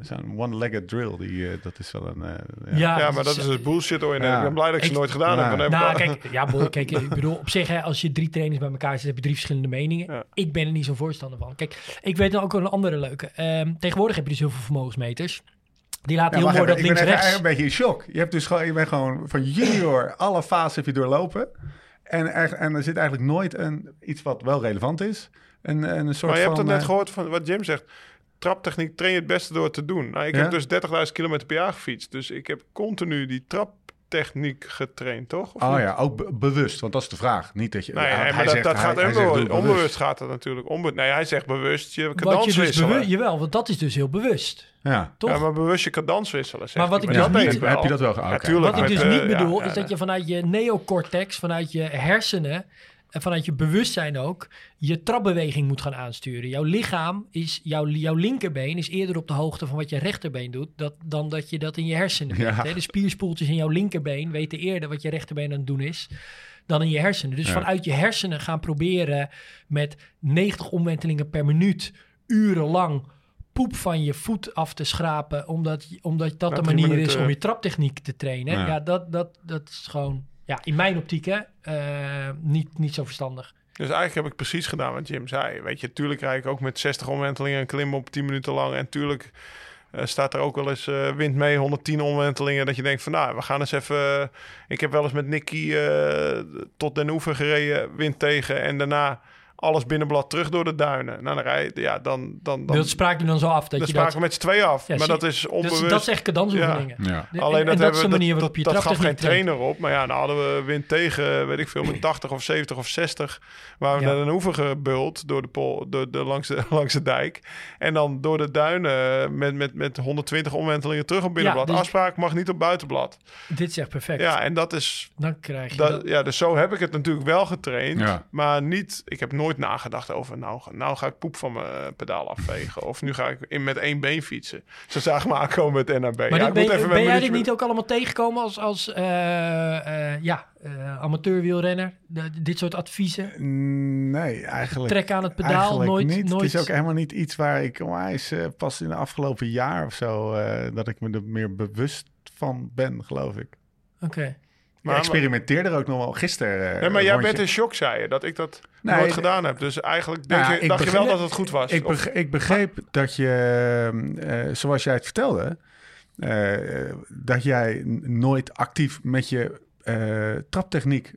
Zo'n one-legged drill, die, eh, dat is wel een... eh, ja. Ja, Ja, maar dat is dus bullshit hoor. Ja. Ik ben blij dat ik ze nooit gedaan Ja. heb. Nou, kijk, ja, boy, kijk, ik bedoel, op zich, hè, als je drie trainers bij elkaar zet, heb je drie verschillende meningen. Ja. Ik ben er niet zo'n voorstander van. Kijk, ik weet dan ook wel een andere leuke. Ehm, tegenwoordig heb je dus heel veel vermogensmeters. Die laten Ja, heel mooi dat even, ik ben links-rechts. echt een beetje in shock. Je, hebt dus gewoon, je bent gewoon van junior alle fases heb je doorlopen. En, er, en er zit eigenlijk nooit een, iets wat wel relevant is. Een, een soort Maar je hebt het net eh, gehoord van wat Jim zegt. Traptechniek train je het beste door te doen. Nou, ik Ja. heb dus 30.000 kilometer per jaar gefietst. Dus ik heb continu die traptechniek getraind, toch? Of Oh niet? ja, ook be- bewust, want dat is de vraag. Niet dat je... Nee, hij- nee, hij maar dat, zegt- dat hij- gaat hij zegt, Onbewust gaat dat natuurlijk. Onbe nee, hij zegt bewust je cadans je dus wisselen. jawel, want dat is dus heel bewust. Ja. Toch? Ja, maar bewust je cadans wisselen. Maar wat ik dus niet- Heb je dat wel Ja. Wat ik dus eh, niet ja, bedoel, ja, is dat je vanuit je neocortex, vanuit je hersenen en vanuit je bewustzijn ook, je trapbeweging moet gaan aansturen. Jouw lichaam is, jouw, jouw linkerbeen is eerder op de hoogte van wat je rechterbeen doet, dat, dan dat je dat in je hersenen Ja. Hè? De spierspoeltjes in jouw linkerbeen weten eerder wat je rechterbeen aan het doen is. Dan in je hersenen. Dus Ja. vanuit je hersenen gaan proberen met 90 omwentelingen per minuut, urenlang, poep van je voet af te schrapen, omdat, omdat dat de manier is om je traptechniek te trainen. Ja. Ja, dat, dat, dat is gewoon, ja, in mijn optiek, hè, eh, niet, niet zo verstandig. Dus eigenlijk heb ik precies gedaan wat Jim zei. Weet je, tuurlijk rijd ik ook met 60 omwentelingen en klim op 10 minuten lang. En tuurlijk eh, staat er ook wel eens eh, wind mee, 110 omwentelingen. Dat je denkt van nou, we gaan eens even... ik heb wel eens met Nicky tot Den Oever gereden, wind tegen. En daarna alles binnenblad terug door de duinen. Nou, dan rij je, ja, dan... dan, dan dat spraak je dan zo af. Dat dan je spraken dat, we met z'n tweeën af. Ja, maar zie- dat is dat, onbewust. is- dat is echt cadansoefeningen. Ja. De- Alleen en, dat, en dat is de hebben we- manier dat, waarop je dat, dat gaf geen traint. trainer op. Maar ja, dan hadden we wind tegen, weet ik veel, met 80 of 70 of 60. Waar we Ja. naar de oever gebult door de, pol, door de, langs, de, langs de dijk. En dan door de duinen met, met, met 120 omwentelingen terug op binnenblad. dus- Afspraak mag niet op buitenblad. Dit is echt perfect. Ja, en dat is... Dan krijg je Dat, dat. ja, dus zo heb ik het natuurlijk wel getraind. Ja. Maar niet... Ik heb nooit nagedacht over... Nou, nou ga ik poep van mijn pedaal afvegen. of nu ga ik in met één been fietsen. Zo zagen me aankomen met NAB. Maar ja, ik ben, moet je- even ben jij dit niet ook allemaal tegengekomen als, als eh, eh, ja, eh, amateurwielrenner? De- dit soort adviezen? Nee, eigenlijk... Trek aan het pedaal, nooit, niet. nooit... Het is ook helemaal niet iets waar ik onwijs eh, pas in de afgelopen jaar of zo... eh, dat ik me er meer bewust van ben, geloof ik. Oké. Maar, ik experimenteer er ook nog wel gisteren. eh, Nee, maar jij rondje. bent in shock, zei je, dat ik dat Nee, nooit gedaan heb. Dus eigenlijk denk Nou, je, dacht je begreep- wel dat het goed was. Ik, Of- beg- ik begreep dat je, eh, zoals jij het vertelde, eh, dat jij nooit actief met je eh, traptechniek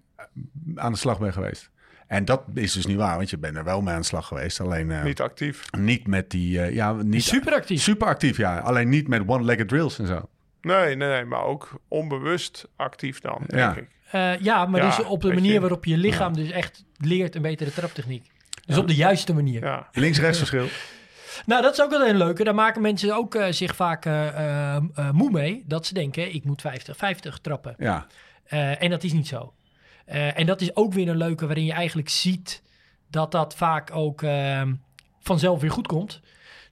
aan de slag bent geweest. En dat is dus niet waar, want je bent er wel mee aan de slag geweest. Alleen eh, niet. niet actief. met die, eh, ja, niet Super actief. super actief, ja. Alleen niet met one-legged drills en zo. Nee, nee, nee, maar ook onbewust actief dan, denk Ja. ik. Eh, ja, maar Ja, dus op de manier je. waarop je lichaam dus echt leert een betere traptechniek. Dus op de juiste manier. Ja. Links-rechts verschil. Nou, dat is ook wel een leuke. Daar maken mensen ook eh, zich vaak eh, eh, eh, moe mee. Dat ze denken, ik moet 50-50 trappen. Ja, Eh, en dat is niet zo. Eh, en dat is ook weer een leuke waarin je eigenlijk ziet dat dat vaak ook ehm, vanzelf weer goed komt.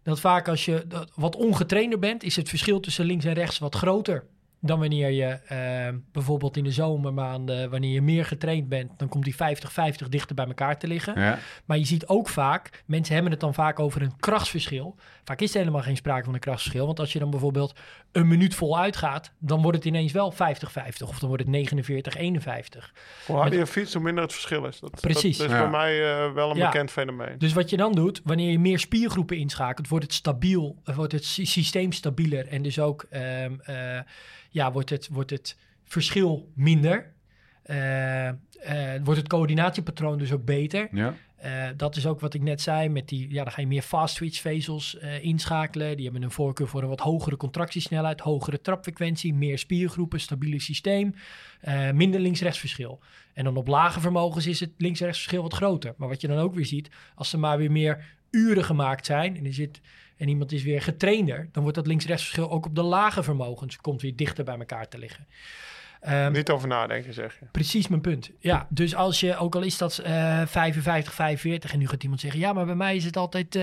Dat vaak als je dat- wat ongetrainder bent, is het verschil tussen links en rechts wat groter. Dan wanneer je ehm, bijvoorbeeld in de zomermaanden, wanneer je meer getraind bent, dan komt die 50-50 dichter bij elkaar te liggen. ja. Maar je ziet ook vaak, mensen hebben het dan vaak over een krachtsverschil. Vaak is er helemaal geen sprake van een krachtsverschil. Want als je dan bijvoorbeeld een minuut vol uitgaat, dan wordt het ineens wel 50-50. Of dan wordt het 49-51. Hoe harder je fietst, hoe minder het verschil is. Dat, Precies. Dat is Ja. bij mij eh, wel een Ja. bekend fenomeen. Dus wat je dan doet, wanneer je meer spiergroepen inschakelt, wordt het stabiel, eh, wordt het sy- systeem stabieler. En dus ook ehm, eh, ja, wordt, het, wordt het verschil minder. Eh, eh, wordt het coördinatiepatroon dus ook beter. ja. Eh, dat is ook wat ik net zei. Met die, ja, dan ga je meer fast twitch vezels eh, inschakelen. Die hebben een voorkeur voor een wat hogere contractiesnelheid, hogere trapfrequentie, meer spiergroepen, stabiele systeem, eh, minder links-rechts verschil. En dan op lage vermogens is het links-rechts verschil wat groter. Maar wat je dan ook weer ziet, als er maar weer meer uren gemaakt zijn en, er zit, en iemand is weer getrainder, dan wordt dat links-rechts verschil ook op de lage vermogens komt weer dichter bij elkaar te liggen. Ehm, Niet over nadenken, zeg je. Precies mijn punt. Ja, dus als je, ook al is dat eh 55, 45, en nu gaat iemand zeggen, ja, maar bij mij is het altijd. eh,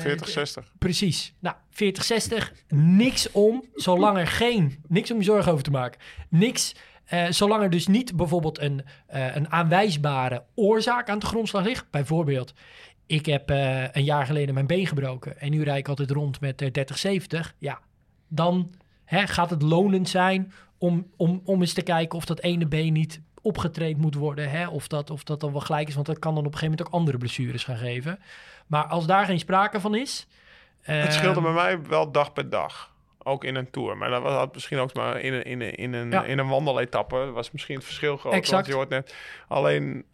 40, 60. Precies. Nou, 40, 60, niks om, zolang er geen, niks om je zorgen over te maken. Niks, eh, zolang er dus niet bijvoorbeeld een, eh, een aanwijsbare oorzaak aan de grondslag ligt. Bijvoorbeeld, ik heb eh, een jaar geleden mijn been gebroken en nu rijd ik altijd rond met eh, 30, 70. Ja, dan hè, gaat het lonend zijn om, om, om eens te kijken of dat ene been niet opgetraind moet worden. Hè? Of, dat, of dat dan wel gelijk is, want dat kan dan op een gegeven moment ook andere blessures gaan geven. Maar als daar geen sprake van is... Het scheelde ehm, bij mij wel dag per dag. Ook in een tour. Maar dat was had misschien ook maar in een, in een, in een, Ja. in een wandeletappe. was misschien het verschil groot. Exact. Want je hoort net... Alleen,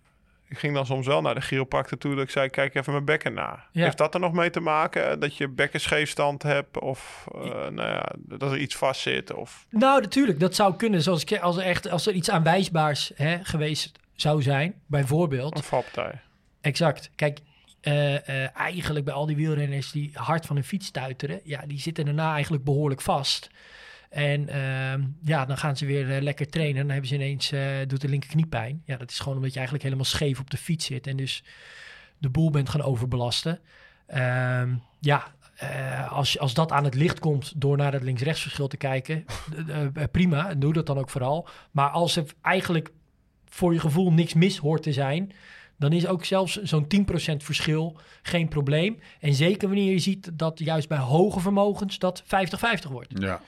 ik ging dan soms wel naar de chiropractor toe. Dat ik zei, kijk even mijn bekken na. Ja. Heeft dat er nog mee te maken? Dat je bekken scheefstand hebt? Of eh, nou ja, dat er iets vast zit? Of... Nou, natuurlijk, dat zou kunnen. Zoals ik, als, er echt, als er iets aanwijsbaars hè, geweest zou zijn, bijvoorbeeld. Een valpartij. Exact. Kijk, eh, eh, eigenlijk bij al die wielrenners die hard van hun fiets stuiteren, ja, die zitten daarna eigenlijk behoorlijk vast. En ehm, ja, dan gaan ze weer eh, lekker trainen. Dan hebben ze ineens, eh, doet de linkerknie pijn. Ja, dat is gewoon omdat je eigenlijk helemaal scheef op de fiets zit. En dus de boel bent gaan overbelasten. Ehm, ja, eh, als, als dat aan het licht komt door naar het links-rechts verschil te kijken, prima, doe dat dan ook vooral. Maar als er eigenlijk voor je gevoel niks mis hoort te zijn, dan is ook zelfs zo'n 10% verschil geen probleem. En zeker wanneer je ziet dat juist bij hoge vermogens dat 50-50 wordt. Ja.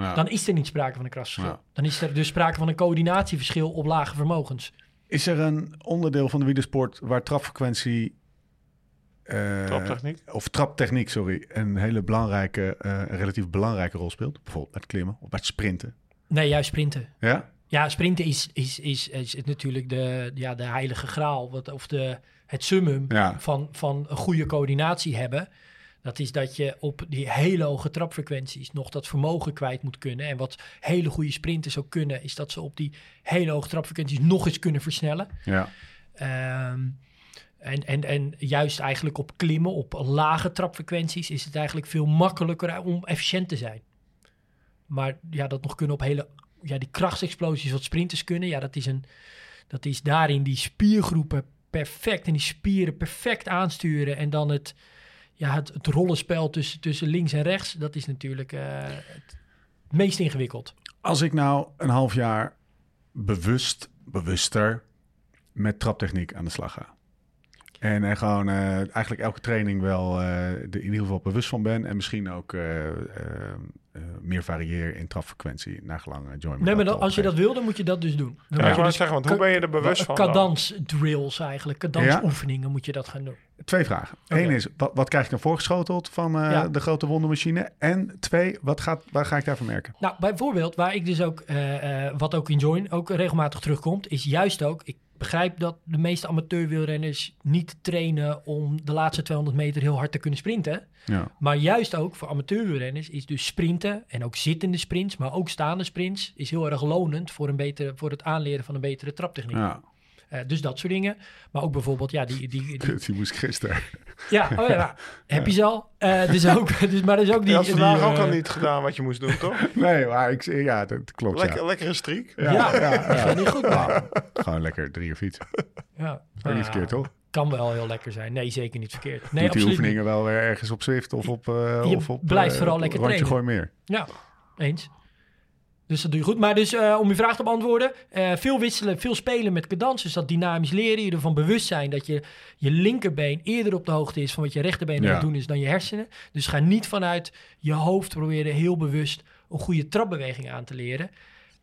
Ja. Dan is er niet sprake van een krasverschil. Ja. Dan is er dus sprake van een coördinatieverschil op lage vermogens. Is er een onderdeel van de wielersport waar trapfrequentie... eh, Traptechniek? Of traptechniek, sorry. Een hele belangrijke, eh, een relatief belangrijke rol speelt. Bijvoorbeeld bij het klimmen of bij het sprinten. Nee, juist sprinten. Ja? Ja, sprinten is, is, is, is natuurlijk de, ja, de heilige graal. Wat, of de, het summum Ja. van, van een goede coördinatie hebben. Dat is dat je op die hele hoge trapfrequenties nog dat vermogen kwijt moet kunnen. En wat hele goede sprinters ook kunnen, is dat ze op die hele hoge trapfrequenties nog eens kunnen versnellen. Ja. Ehm, en, en, en juist eigenlijk op klimmen, op lage trapfrequenties, is het eigenlijk veel makkelijker om efficiënt te zijn. Maar ja, dat nog kunnen op hele, ja, die krachtsexplosies wat sprinters kunnen, ja, dat is, een, dat is daarin die spiergroepen perfect en die spieren perfect aansturen. En dan het, ja, het, het rollenspel tussen, tussen links en rechts, dat is natuurlijk eh, het meest ingewikkeld. Als ik nou een half jaar bewust, bewuster met traptechniek aan de slag ga. En er gewoon eh, eigenlijk elke training wel eh, er in ieder geval bewust van ben. En misschien ook eh, eh, eh, meer varieer in trapfrequentie naar gelang Joy Nee, maar dat als je dat wil, dan moet je dat dus doen. Dan Ja, moet ik je dus zeggen, want hoe ben je er bewust van dan? Cadans drills eigenlijk, cadansoefeningen moet je dat gaan doen. Twee vragen. Eén is, wat, wat krijg ik dan voorgeschoteld van eh, Ja. de grote wondermachine? En twee, wat gaat, waar ga ik daarvan merken? Nou, bijvoorbeeld, waar ik dus ook, eh, eh, wat ook in Join ook regelmatig terugkomt, is juist ook, ik begrijp dat de meeste amateurwielrenners niet trainen om de laatste 200 meter heel hard te kunnen sprinten. Ja. Maar juist ook voor amateurwielrenners is dus sprinten en ook zittende sprints, maar ook staande sprints, is heel erg lonend voor, een betere, voor het aanleren van een betere traptechniek. ja. Eh, dus dat soort dingen. Maar ook bijvoorbeeld, ja, die, die, die, Die moest ik gisteren. Ja, oh ja, heb je ze al. Eh, dus ook, dus, maar is ook die... Je had vandaag die, ook al eh, niet gedaan wat je moest doen, toch? Nee, maar ik, ja, dat klopt. Lekker, ja. Lekkere streak. Ja, Ja, ja, niet goed. Nou, gewoon lekker drie uur fietsen. Ja. Ook niet verkeerd, toch? Kan wel heel lekker zijn. Nee, zeker niet verkeerd. Nee, Doet die oefeningen wel weer ergens op Zwift of op... eh Je of op blijft vooral op lekker trainen. Gooi meer. Ja, eens. Dus dat doe je goed. Maar dus eh, om je vraag te beantwoorden. eh, veel wisselen, veel spelen met cadans. Dus dat dynamisch leren. Je ervan bewust zijn dat je, je linkerbeen eerder op de hoogte is van wat je rechterbeen aan Ja. het doen is dan je hersenen. Dus ga niet vanuit je hoofd proberen heel bewust een goede trapbeweging aan te leren.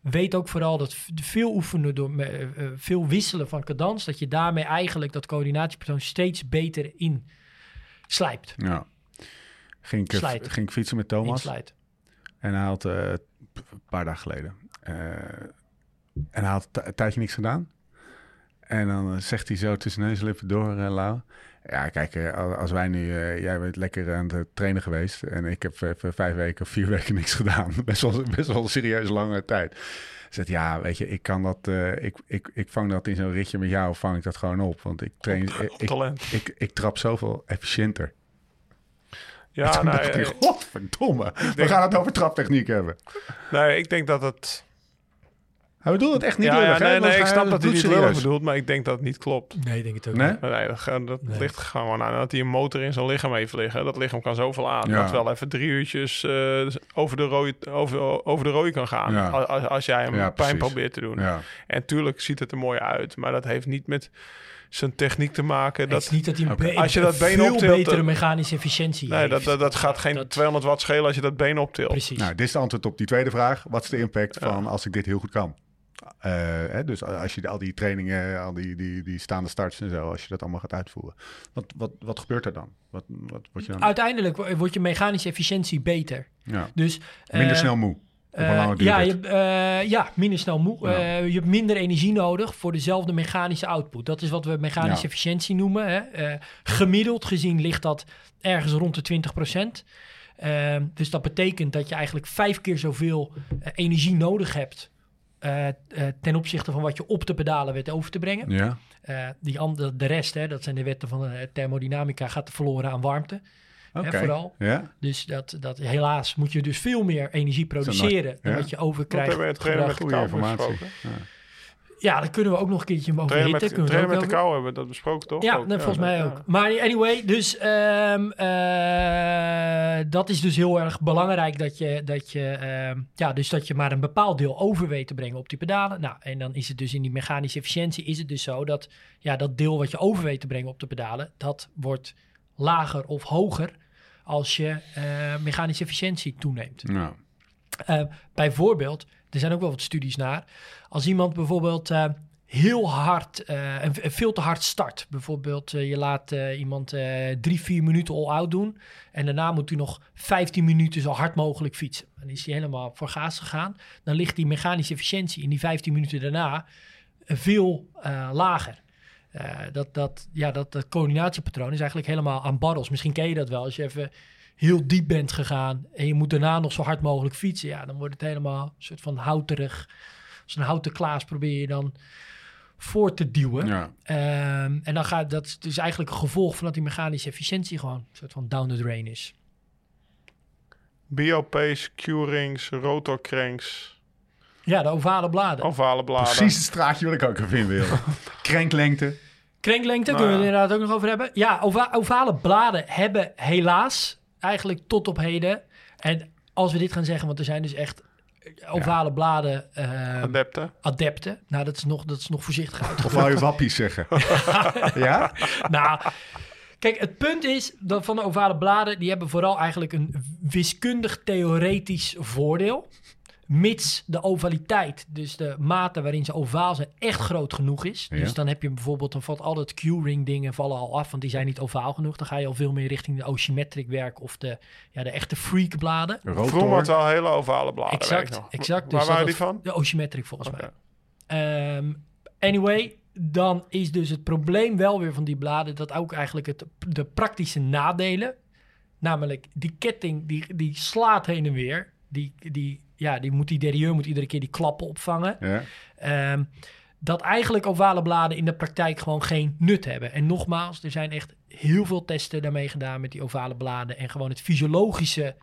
Weet ook vooral dat veel oefenen door eh, veel wisselen van cadans, dat je daarmee eigenlijk dat coördinatiepatroon steeds beter in slijpt. Ja. Ging ik, ging ik fietsen met Thomas. En hij had een paar dagen geleden. eh, en hij had een tijdje niks gedaan. En dan eh, zegt hij zo tussen neus en lippen door, eh Lau. Ja, kijk, al- als wij nu... jij bent lekker aan het trainen geweest... en ik heb even vijf weken of vier weken niks gedaan. Best wel, best wel een serieus lange tijd. Zegt, ja, weet je, ik kan dat... ik, ik, ik vang dat in zo'n ritje met jou, vang ik dat gewoon op. Want ik train... Ik, ik, ik trap zoveel efficiënter. Ja, Toen nou, dacht ik, eh, godverdomme. We denk- gaan het over traptechniek hebben. nee, ik denk dat het... Hij bedoelt het echt niet ja, lullig, ja, hè? nee, nee, ik snap dat hij niet lullig bloedserieus. bedoelt, maar ik denk dat het niet klopt. Nee, ik denk het ook Nee? niet. Nee, dat, dat Nee. ligt gewoon aan dat hij een motor in zijn lichaam heeft liggen. Dat lichaam kan zoveel aan. Ja. Dat wel even drie uurtjes eh, over, de rode, over, over de rode kan gaan. Ja. Als, als jij hem Ja, pijn precies. probeert te doen. Ja, En tuurlijk ziet het er mooi uit. Maar dat heeft niet met zijn techniek te maken. Het is Dat, niet dat hij een Oké. be- Als je dat been veel optilt, betere dan- mechanische efficiëntie nee, dat, heeft. dat, dat gaat geen Dat- 200 watt schelen als je dat been optilt. Precies. Nou, dit is de antwoord op die tweede vraag. Wat is de impact van als ik dit heel goed kan? Eh, hè, dus als je al die trainingen, al die, die, die staande starts en zo, als je dat allemaal gaat uitvoeren. Wat, wat, wat gebeurt er dan? Wat, wat word je dan? Uiteindelijk wo- wordt je mechanische efficiëntie beter. Ja. Dus, Minder eh, snel moe. Eh, ja, je, eh, ja, minder snel moe. Ja. Eh, je hebt minder energie nodig voor dezelfde mechanische output. Dat is wat we mechanische Ja. efficiëntie noemen. Hè. Gemiddeld gezien ligt dat ergens rond de 20% dus dat betekent dat je eigenlijk vijf keer zoveel energie nodig hebt... ten opzichte van wat je op de pedalen weet over te brengen. Ja. Eh, die andere, de rest, hè, dat zijn de wetten van de thermodynamica, gaat verloren aan warmte. Oké. Hè, vooral. Ja. Dus dat, dat, helaas moet je dus veel meer energie produceren dan ja. wat je Dat overkrijgt. hebben we het met. Goede informatie. Ja. Ja, daar kunnen we ook nog een keertje over Trainen met, trainen de kou hebben we dat besproken, toch? Ja, Ook, nee, volgens mij ja. ook. Maar anyway, dus ehm, eh, dat is dus heel erg belangrijk dat je, dat je, ehm, ja, dus dat je maar een bepaald deel over weet te brengen op die pedalen. Nou, en dan is het dus in die mechanische efficiëntie is het dus zo dat ja, dat deel wat je over weet te brengen op de pedalen, dat wordt lager of hoger als je eh, mechanische efficiëntie toeneemt. Ja. Eh, bijvoorbeeld, er zijn ook wel wat studies naar. Als iemand bijvoorbeeld eh, heel hard, en veel te hard start. Bijvoorbeeld, je laat iemand drie, vier minuten all-out doen. En daarna moet hij nog 15 minuten zo hard mogelijk fietsen. Dan is hij helemaal voor gaas gegaan. Dan ligt die mechanische efficiëntie in die 15 minuten daarna veel lager. Eh, dat, dat, ja, dat, dat coördinatiepatroon is eigenlijk helemaal aan barrels. Misschien ken je dat wel. Als je even heel diep bent gegaan en je moet daarna nog zo hard mogelijk fietsen, ja, dan wordt het helemaal een soort van houterig. Als een houten klaas probeer je dan voor te duwen. Ja. Ehm, en dan gaat dat is dus eigenlijk een gevolg van dat die mechanische efficiëntie gewoon een soort van down the drain is. BOP's, Q-rings, rotorcranks, Ja, de ovale bladen. ovale bladen. Precies het straatje wat ik ook even in wil. Krenklengte. Krenklengte, Nou kunnen we het inderdaad ook nog over hebben. Ja, ova- ovale bladen hebben helaas eigenlijk tot op heden. En als we dit gaan zeggen, want er zijn dus echt ovale bladen eh, Adepten. adepten. Nou, dat is nog, dat is nog voorzichtig Of wou je wappies zeggen? ja? nou, kijk, het punt is dat van de ovale bladen, die hebben vooral eigenlijk een wiskundig theoretisch voordeel. Mits de ovaliteit, dus de mate waarin ze ovaal zijn, echt groot genoeg is. Ja. Dus dan heb je bijvoorbeeld, dan valt al dat Q-ring dingen vallen al af, want die zijn niet ovaal genoeg. Dan ga je al veel meer richting de ocemetric werk of de, ja, de echte freak bladen. Vroeger had wel hele ovale bladen. Exact, exact. Waar Dus dat waren die van? De ocemetric volgens mij. Ehm, anyway, dan is dus het probleem wel weer van die bladen dat ook eigenlijk het, de praktische nadelen, namelijk die ketting die, die slaat heen en weer, die, die, ja, die moet die derieur moet iedere keer die klappen opvangen. Ja. Ehm, dat eigenlijk ovale bladen in de praktijk gewoon geen nut hebben. En nogmaals, er zijn echt heel veel testen daarmee gedaan met die ovale bladen. En gewoon het fysiologische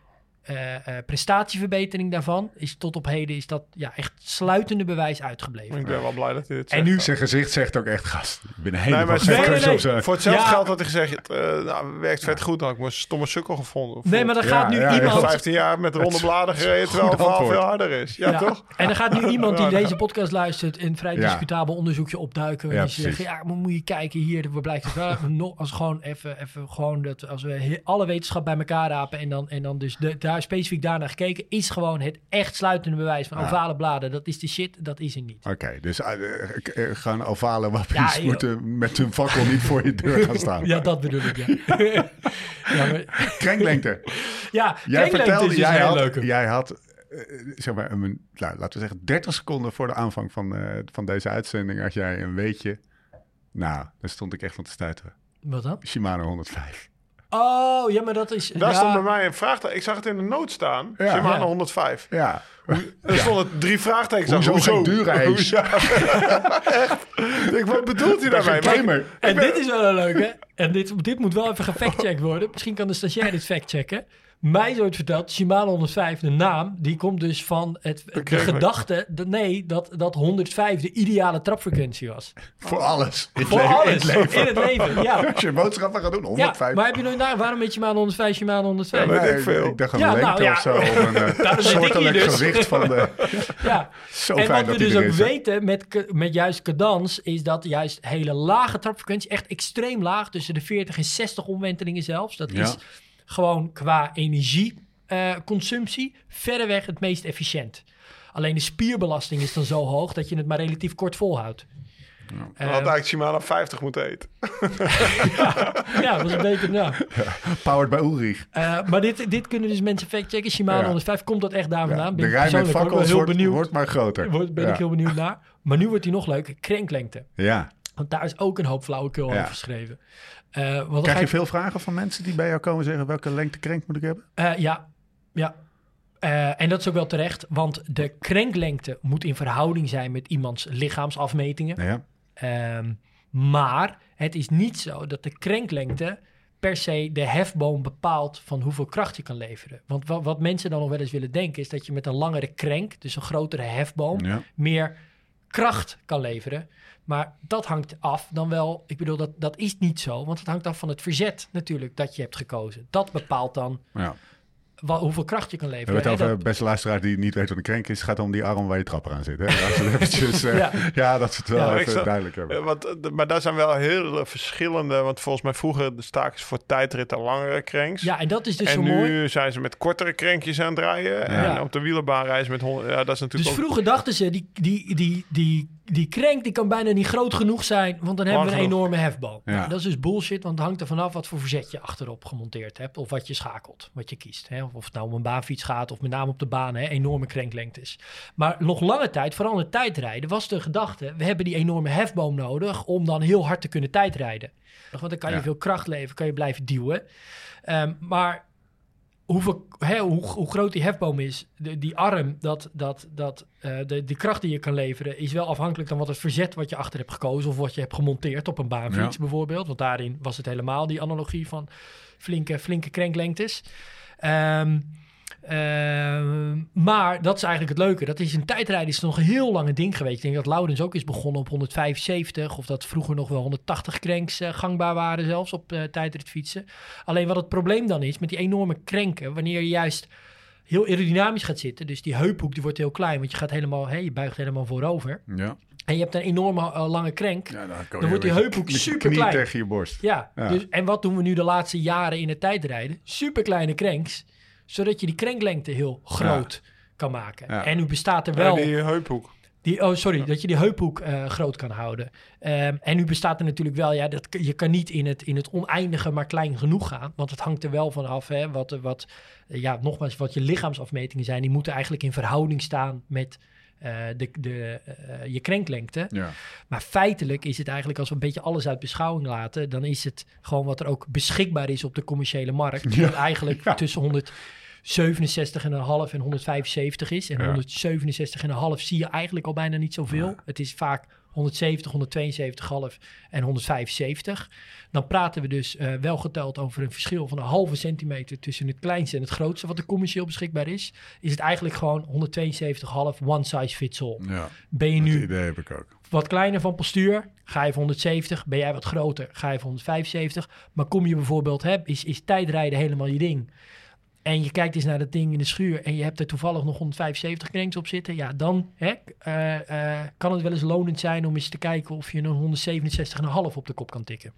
eh, eh, prestatieverbetering daarvan is tot op heden is dat ja, echt sluitende bewijs uitgebleven. Ik ben wel blij dat hij dit En zegt. nu Zijn gezicht zegt ook echt, gast. Ik ben helemaal Nee, maar gek nee, nee, op nee. zijn- Voor hetzelfde Ja. geld had hij gezegd, eh nou, werkt vet goed. Dan had ik me een stomme sukkel gevonden. Nee, maar dan Ja, gaat nu ja, iemand... 15 jaar met ronde bladen gereden, terwijl het verhaal veel harder is. Ja, Ja, toch? En dan gaat nu iemand die deze podcast luistert een vrij Ja. discutabel onderzoekje opduiken. En Ja, die zegt, ja, maar moet je kijken hier, waar blijkt het wel. Nog, als gewoon even, even gewoon dat als we alle wetenschap bij elkaar rapen en dan, en dan dus de, daar specifiek daarnaar gekeken, is gewoon het echt sluitende bewijs van Ja. ovale bladen. Dat is de shit, dat is er niet. Oké, dus eh, eh, eh, gaan ovale wappies Ja, moeten met hun fakkel niet voor je deur gaan staan. Ja, dat bedoel ik, ja. ja, maar, Krenklengte. ja Jij vertelde, is dus jij had, jij had zeg maar, een, nou, laten we zeggen, 30 seconden voor de aanvang van, van deze uitzending had jij een weetje. Nou, daar stond ik echt van te stuiteren. Wat dan? Shimano 105. Oh, ja, maar dat is... Daar ja, stond bij mij een vraagteken. Ik zag het in de noot staan. Ja. Shimano Ja. 105. Ja, Er stonden drie vraagtekens. aan. Hoezo geen ijs? Hoezo? Echt? Wat bedoelt hij daarmee? En dit is wel een leuke. En dit, dit moet wel even gefactcheckt worden. Misschien kan de stagiair dit factchecken. Mij is ooit verteld, Shimano 105, de naam, die komt dus van het, de gedachte, dat, nee, dat, dat 105 de ideale trapfrequentie was. Voor alles. In het Voor leven- alles, In het leven. in het leven, ja. Als je boodschappen gaat doen, ja 105. maar heb je nooit naar, waarom met Shimano 105, Shimano 105? Ja, Nee, weet ik veel. Ik dacht een Ja, lengte nou, ja. of zo. Of een uh, weet ik soortelijk dus. gewicht van de... Ja. Zo en fijn wat we dus ook is. weten met, met juist cadans, is dat juist hele lage trapfrequentie, echt extreem laag, tussen de 40 en 60 omwentelingen zelfs. Dat Ja. is gewoon qua energieconsumptie verreweg het meest efficiënt. Alleen de spierbelasting is dan zo hoog dat je het maar relatief kort volhoudt. Dan had Eh, eigenlijk Shimano 50 moeten eten. ja, dat was een beter naam. Powered by Ulrich. Eh, maar dit, dit kunnen dus mensen factchecken. Shimano Ja. 105, komt dat echt daar vandaan? de ben ik rij met fakkels wordt, benieuwd. wordt maar groter. Word- ben ja. ik heel benieuwd naar. Maar nu wordt hij nog leuker. Krenklengte. Ja. Want daar is ook een hoop flauwekul Ja. over geschreven. Eh, want Krijg je ik- veel vragen van mensen die bij jou komen zeggen... welke lengte krenk moet ik hebben? Eh, ja, ja. Eh, en dat is ook wel terecht, want de krenklengte moet in verhouding zijn met iemands lichaamsafmetingen. Ja. Ehm, maar het is niet zo dat de krenklengte per se de hefboom bepaalt van hoeveel kracht je kan leveren. Want wa- wat mensen dan nog wel eens willen denken is dat je met een langere krenk, dus een grotere hefboom, Ja. meer kracht kan leveren. Maar dat hangt af dan wel, ik bedoel, dat, dat is niet zo, want het hangt af van het verzet natuurlijk dat je hebt gekozen. Dat bepaalt dan ja. hoeveel kracht je kan We leveren. hebben het over, Dat- beste luisteraar die niet weet wat een krenk is... gaat om die arm waar je trapper aan zit. Hè? We eventjes, eh, Ja. ja. dat ze het wel Ja, even duidelijk hebben. Eh, Want, eh, maar daar zijn wel heel verschillende... Want volgens mij vroeger de staken ze voor tijdritten langere cranks. ja, en dat is dus en zo nu mooi. zijn ze met kortere krankjes aan het. Ja. En op de wielerbaan ze met 100. Ja, dat is Dus natuurlijk ook... vroeger dachten ze, die, die, die, die, die crank die kan bijna niet groot genoeg zijn, want dan hebben we een enorme hefboom. Ja. Nou, dat is dus bullshit, want het hangt er vanaf wat voor verzet je achterop gemonteerd hebt, of wat je schakelt, wat je kiest. Hè? Of het nou om een baanfiets gaat, of met name op de baan, hè? enorme krenklengtes. Maar nog lange tijd, vooral in het tijdrijden, was de gedachte, we hebben die enorme hefboom nodig om dan heel hard te kunnen tijdrijden. Want dan kan je Ja. veel kracht leveren, kan je blijven duwen. Ehm, maar hoeveel, hè, hoe, hoe groot die hefboom is, de, die arm, dat, dat, dat, eh, de, die kracht die je kan leveren, is wel afhankelijk van wat het verzet wat je achter hebt gekozen of wat je hebt gemonteerd op een baanfiets Ja. bijvoorbeeld. Want daarin was het helemaal die analogie van flinke, flinke krenklengtes. Ehm, maar dat is eigenlijk het leuke. Dat is in tijdrijden is nog een heel lange ding geweest. Ik denk dat Laurens ook is begonnen op 175. Of dat vroeger nog wel 180 cranks eh, gangbaar waren zelfs op eh tijdritfietsen. Alleen wat het probleem dan is met die enorme krenken. Wanneer je juist heel aerodynamisch gaat zitten. Dus die heuphoek die wordt heel klein. Want je gaat helemaal, je buigt helemaal voorover. Ja. En je hebt een enorme eh, lange krenk. Ja, dan, wordt die heuphoek superklein. knie tegen je borst. Ja, Ja. Dus, en wat doen we nu de laatste jaren in het tijdrijden? Super kleine cranks, zodat je die krenklengte heel groot kan maken. Ja. En nu bestaat er wel... die heuphoek. Die, oh, sorry, dat je die heuphoek eh, groot kan houden. Ehm, en nu bestaat er natuurlijk wel, ja, dat, je kan niet in het, in het oneindige maar klein genoeg gaan. Want het hangt er wel van af, hè, wat, wat, ja, nogmaals, wat je lichaamsafmetingen zijn. Die moeten eigenlijk in verhouding staan met eh, de, de, eh, je krenklengte. Ja. Maar feitelijk is het eigenlijk, als we een beetje alles uit beschouwing laten, dan is het gewoon wat er ook beschikbaar is op de commerciële markt. Ja. Eigenlijk Ja. tussen 167,5 en 175 is. En Ja. 167,5 zie je eigenlijk al bijna niet zoveel. Het is vaak 170, 172,5 en 175. Dan praten we dus eh, wel geteld over een verschil van een halve centimeter tussen het kleinste en het grootste wat er commercieel beschikbaar is. Is het eigenlijk gewoon 172,5 one size fits all. ja, Ben je nu idee heb ik ook. wat kleiner van postuur, ga je voor 170. Ben jij wat groter, ga je voor 175. Maar kom je bijvoorbeeld, hè, is, is tijdrijden helemaal je ding. En je kijkt eens naar dat ding in de schuur en je hebt er toevallig nog 175 cranks op zitten. Ja, dan eh, eh, kan het wel eens lonend zijn om eens te kijken of je een 167,5 op de kop kan tikken.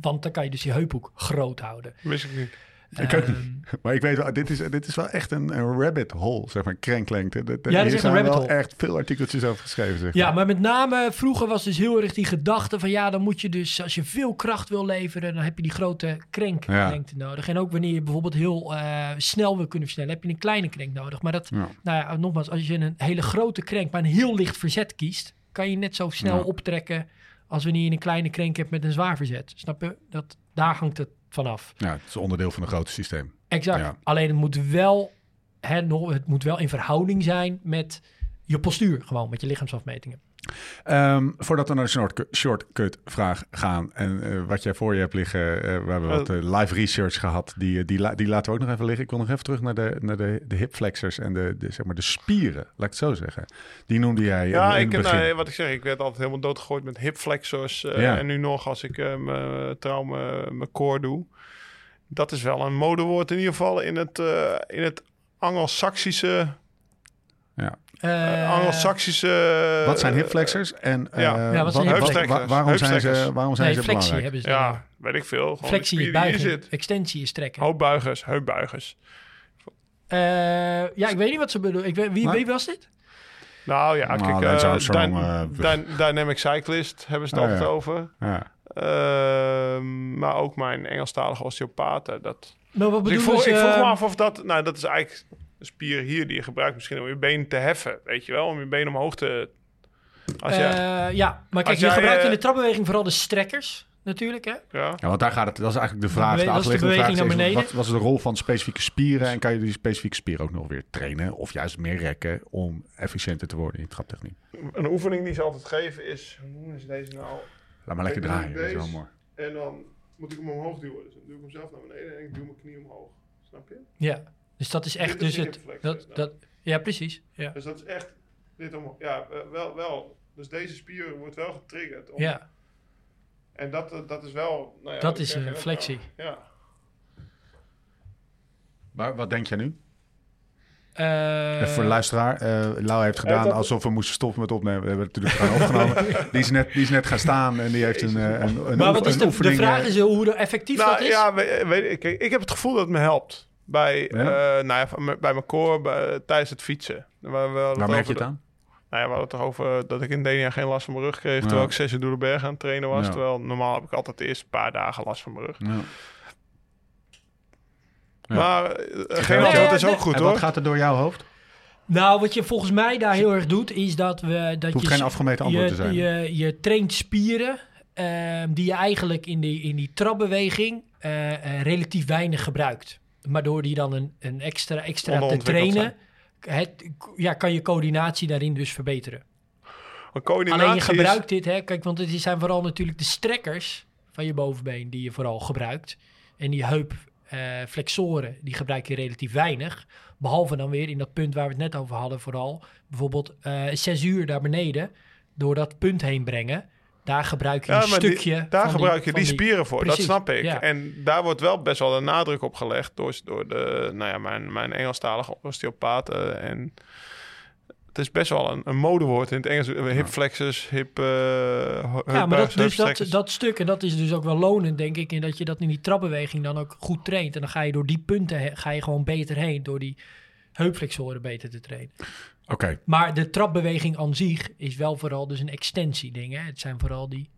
Want dan kan je dus je heuphoek groot houden. Wist ik niet. Ik ook Ehm, Maar ik weet wel, dit is, dit is wel echt een, een rabbit hole, zeg maar, krenklengte. Dat, dat is hier zijn rabbit wel hole. echt veel artikeltjes over geschreven, zeg Ja, maar. maar met name vroeger was dus heel erg die gedachte van ja, dan moet je dus als je veel kracht wil leveren, dan heb je die grote krenklengte nodig. En ook wanneer je bijvoorbeeld heel eh, snel wil kunnen versnellen, heb je een kleine krenk nodig. Maar dat, Ja. nou ja, nogmaals, als je een hele grote krenk, maar een heel licht verzet kiest, kan je net zo snel Ja. optrekken als wanneer je een kleine krenk hebt met een zwaar verzet. Snap je? Dat, daar hangt het vanaf. Ja, het is onderdeel van een groot systeem. Exact. Ja. Alleen het moet wel, hè, het moet wel in verhouding zijn met je postuur, gewoon met je lichaamsafmetingen. Ehm, voordat we naar de shortcut, shortcut vraag gaan. En eh, wat jij voor je hebt liggen. eh, we hebben wat eh, live research gehad. Die, die, la- die laten we ook nog even liggen. Ik wil nog even terug naar de, naar de, de hip flexors en de, de, zeg maar de spieren. Laat ik het zo zeggen. Die noemde jij Ja, in ik, nou, wat ik zeg, ik werd altijd helemaal doodgegooid met hip flexors. Ja. En nu nog, als ik mijn trouw mijn core doe. Dat is wel een modewoord in ieder geval in het, in het Anglo-Saxische... ja. Eh, Anglo-Saxische... Wat zijn hip flexors? En eh, Ja, wat wa- waarom zijn ze, waarom zijn nee, ze flexie belangrijk? hebben ze. Ja, weet ik veel. Gewoon flexie is buigen, zit. extensie is trekken. Hoopbuigers, heupbuigers. Eh, ja, ik weet niet wat ze bedoelen. Ik weet, wie, Maar- wie was dit? Nou ja, Nou, kijk, Armstrong, Dy- Dynamic Cyclist hebben ze het Oh, altijd ja. over. Ja. Ehm, maar ook mijn Engelstalige osteopaten. Dat... Nou, wat Dus ik, vroeg, ze? ik vroeg me af of dat... Nou, dat is eigenlijk spier hier die je gebruikt misschien om je been te heffen. Weet je wel? Om je been omhoog te... Als je, eh, ja, maar kijk, Als je jij, gebruikt in eh, de trapbeweging vooral de strekkers, natuurlijk. Hè? ja. Ja, want daar gaat het. Dat is eigenlijk de vraag. De dat is de achterliggende vraag beweging naar is, beneden. Wat was de rol van specifieke spieren? En kan je die specifieke spieren ook nog weer trainen? Of juist meer rekken om efficiënter te worden in je traptechniek? Een oefening die ze altijd geven is... Hoe noemen ze deze nou? Laat maar lekker draaien. Dat is wel mooi. En dan moet ik hem omhoog duwen. Dus dan duw ik hem zelf naar beneden en ik duw mijn knie omhoog. Snap je? Ja, dus dat is echt Dit dus het... hip Dat, ja, precies. Ja. Dus dat is echt dit omhoog. Ja, wel, wel. Dus deze spier wordt wel getriggerd. Om, ja, En dat, dat is wel... Nou ja, Dat is een flexie. al. Ja. Maar wat denk jij nu? Eh, Even voor de luisteraar. eh Lau heeft gedaan alsof we moesten stoppen met opnemen. We hebben het natuurlijk gewoon opgenomen. Die is, net, die is net gaan staan en die heeft een, eh, een, een, maar oef- wat is de, de vraag is hoe effectief Nou dat is? ja, we- weet, ik, ik heb het gevoel dat het me helpt. Bij, Ja? eh, nou ja, bij mijn core, bij, tijdens het fietsen. Waar, we Waar merk je het aan? de- Nou ja, we hadden het toch over dat ik in Denia geen last van mijn rug kreeg. Ja. Terwijl ik zes uur door de berg aan het trainen was. Ja. Terwijl normaal heb ik altijd de eerste paar dagen last van mijn rug. Ja. Ja. Maar uh, geen Nee, antwoord is ook goed en hoor. wat gaat er door jouw hoofd? Nou, wat je volgens mij daar heel erg doet, is dat we... Dat Het hoeft je, geen afgemeten antwoord je, te zijn. Je, je traint spieren ehm, die je eigenlijk in die, in die trapbeweging eh, eh, relatief weinig gebruikt. Maar door die dan een, een extra, extra te trainen, het, ja, kan je coördinatie daarin dus verbeteren. Alleen je is- gebruikt dit, hè, kijk, want het zijn vooral natuurlijk de strekkers van je bovenbeen die je vooral gebruikt. En die heupflexoren, die gebruik je relatief weinig. Behalve dan weer in dat punt waar we het net over hadden, vooral bijvoorbeeld eh zes uur daar beneden, door dat punt heen brengen. Daar gebruik je Ja, een maar die- stukje. daar van gebruik je die spieren voor, Precies, dat snap ik. ja. En daar wordt wel best wel een nadruk op gelegd door, door de, nou ja, mijn, mijn Engelstalige osteopaten. En het is best wel een, een modewoord in het Engels. Hip flexors, hip... eh Ja, maar dat, dus dat, dat stuk, en dat is dus ook wel lonend, denk ik, in dat je dat in die trapbeweging dan ook goed traint. En dan ga je door die punten he- ga je gewoon beter heen, door die heupflexoren beter te trainen. Oké, Maar de trapbeweging aan zich is wel vooral dus een extensie ding. Hè? Het zijn vooral die,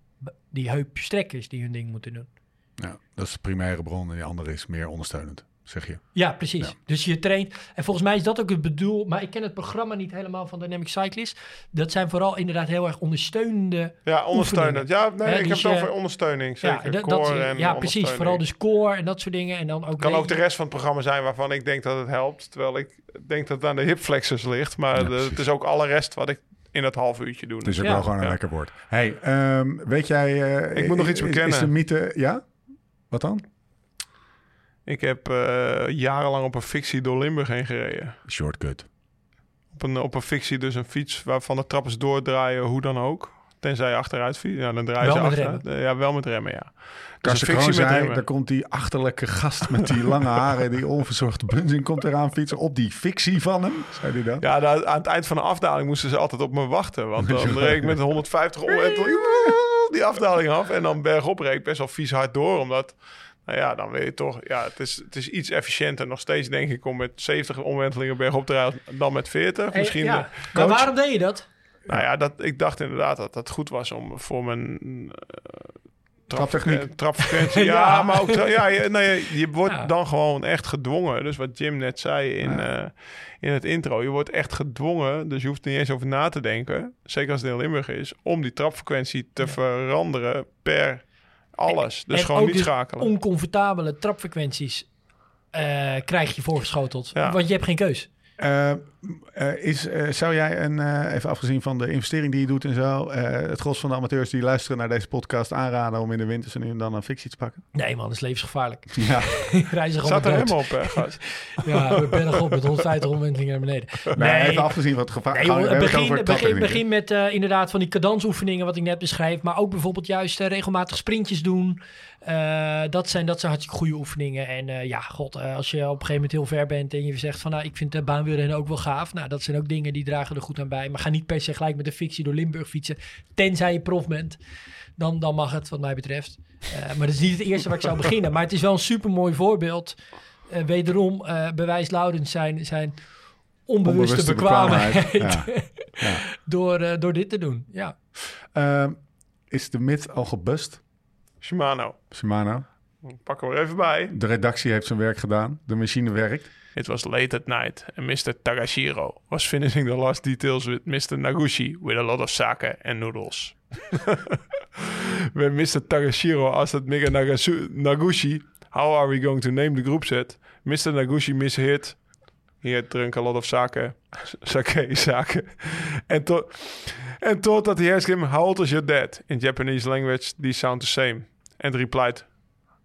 die heupstrekkers die hun ding moeten doen. ja, dat is de primaire bron en die andere is meer ondersteunend, zeg je. Ja, precies. Ja. Dus je traint. En volgens mij is dat ook het bedoel. Maar ik ken het programma niet helemaal van Dynamic Cyclist. Dat zijn vooral inderdaad heel erg ondersteunende. Ja, ondersteunend. Ja, nee, ik dus heb het je- over ondersteuning. Zeker, ja, dat, core dat- en ja, precies. Vooral de score en dat soort dingen. En dan ook. kan weet ook de rest van het programma zijn waarvan ik denk dat het helpt. Terwijl ik denk dat het aan de hipflexors ligt. Maar Ja, de- precies. het is ook alle rest wat ik in dat half uurtje doe. Het is ook Ja. wel gewoon een Ja. lekker woord. Hey, ehm, weet jij... eh, Ik moet nog iets is- bekennen. Is de mythe... Ja? Wat dan? Ik heb eh, jarenlang op een fictie door Limburg heen gereden. Shortcut. Op een, op een fictie dus een fiets waarvan de trappers doordraaien, hoe dan ook. Tenzij je achteruit fiets. Ja, dan draaien Wel ze. Eh, Ja, wel met remmen, ja. Dus Karsten een fictie met remmen. daar komt die achterlijke gast met die lange haren, die onverzorgde bunzing komt eraan fietsen op die fictie van hem, zei hij dan. Ja, daar- aan het eind van de afdaling moesten ze altijd op me wachten. Want dan reed ik met 150 omwenteling die afdaling af. En dan bergop reed ik best wel vies hard door. Omdat, nou ja, dan weet je toch... Ja, het is, het is iets efficiënter nog steeds, denk ik, om met 70 omwentelingen bergop te rijden dan met 40. Hey, Misschien... ja. eh, Maar waarom deed je dat? Nou ja, dat, ik dacht inderdaad dat dat goed was om voor mijn... eh, Traptechniek. eh, Trapfrequentie, ja, Ja. maar ook... tra- Ja, je, nou, je, je wordt Ja. dan gewoon echt gedwongen. Dus wat Jim net zei in, eh, in het intro. Je wordt echt gedwongen, dus je hoeft er niet eens over na te denken. Zeker als het in Limburg is. Om die trapfrequentie te veranderen per alles. Dus En gewoon niet dus schakelen. Oncomfortabele trapfrequenties eh, krijg je voorgeschoteld. Ja. Want je hebt geen keus. Eh, eh, is, eh, zou jij, een, even afgezien van de investering die je doet en zo, het gros van de amateurs die luisteren naar deze podcast aanraden om in de winter zo nu en dan een fictie te pakken? Nee man, dat is levensgevaarlijk. Ja, Reizen Staat er helemaal op, gast. Ja, we nog op met 150 omwentelingen naar beneden. nee, even afgezien van het gevaar. Nee, joh, begin, begin, begin met inderdaad van die cadansoefeningen wat ik net beschreef. Maar ook bijvoorbeeld juist regelmatig sprintjes doen. Eh, dat, zijn, dat zijn hartstikke goede oefeningen. En eh, ja, god, eh, als je op een gegeven moment heel ver bent en je zegt van... nou, ik vind de baanwielrennen ook wel gaaf. Nou, dat zijn ook dingen die dragen er goed aan bij. Maar ga niet per se gelijk met de fictie door Limburg fietsen. Tenzij je prof bent. Dan, dan mag het, wat mij betreft. Maar dat is niet het eerste waar ik zou beginnen. Maar het is wel een supermooi voorbeeld. Eh, wederom bewijst Laurens zijn, zijn onbewuste, Onbewuste bekwaamheid. bekwaamheid, Ja. door, door dit te doen. Ja. Ehm, is de myth al gebust, Shimano. Shimano? Pak hem er even bij. De redactie heeft zijn werk gedaan. De machine werkt. It was late at night and Mr. Tagashiro was finishing the last details with Mr. Nagushi with a lot of sake and noodles. When Mr. Tagashiro asked Mega Nagasu- Nagushi, how are we going to name the group set? Mr. Nagushi misheard. He had drunk a lot of sake, sake, sake, and, to- and thought that he asked him, how old is your dad? In Japanese language, these sound the same. And replied,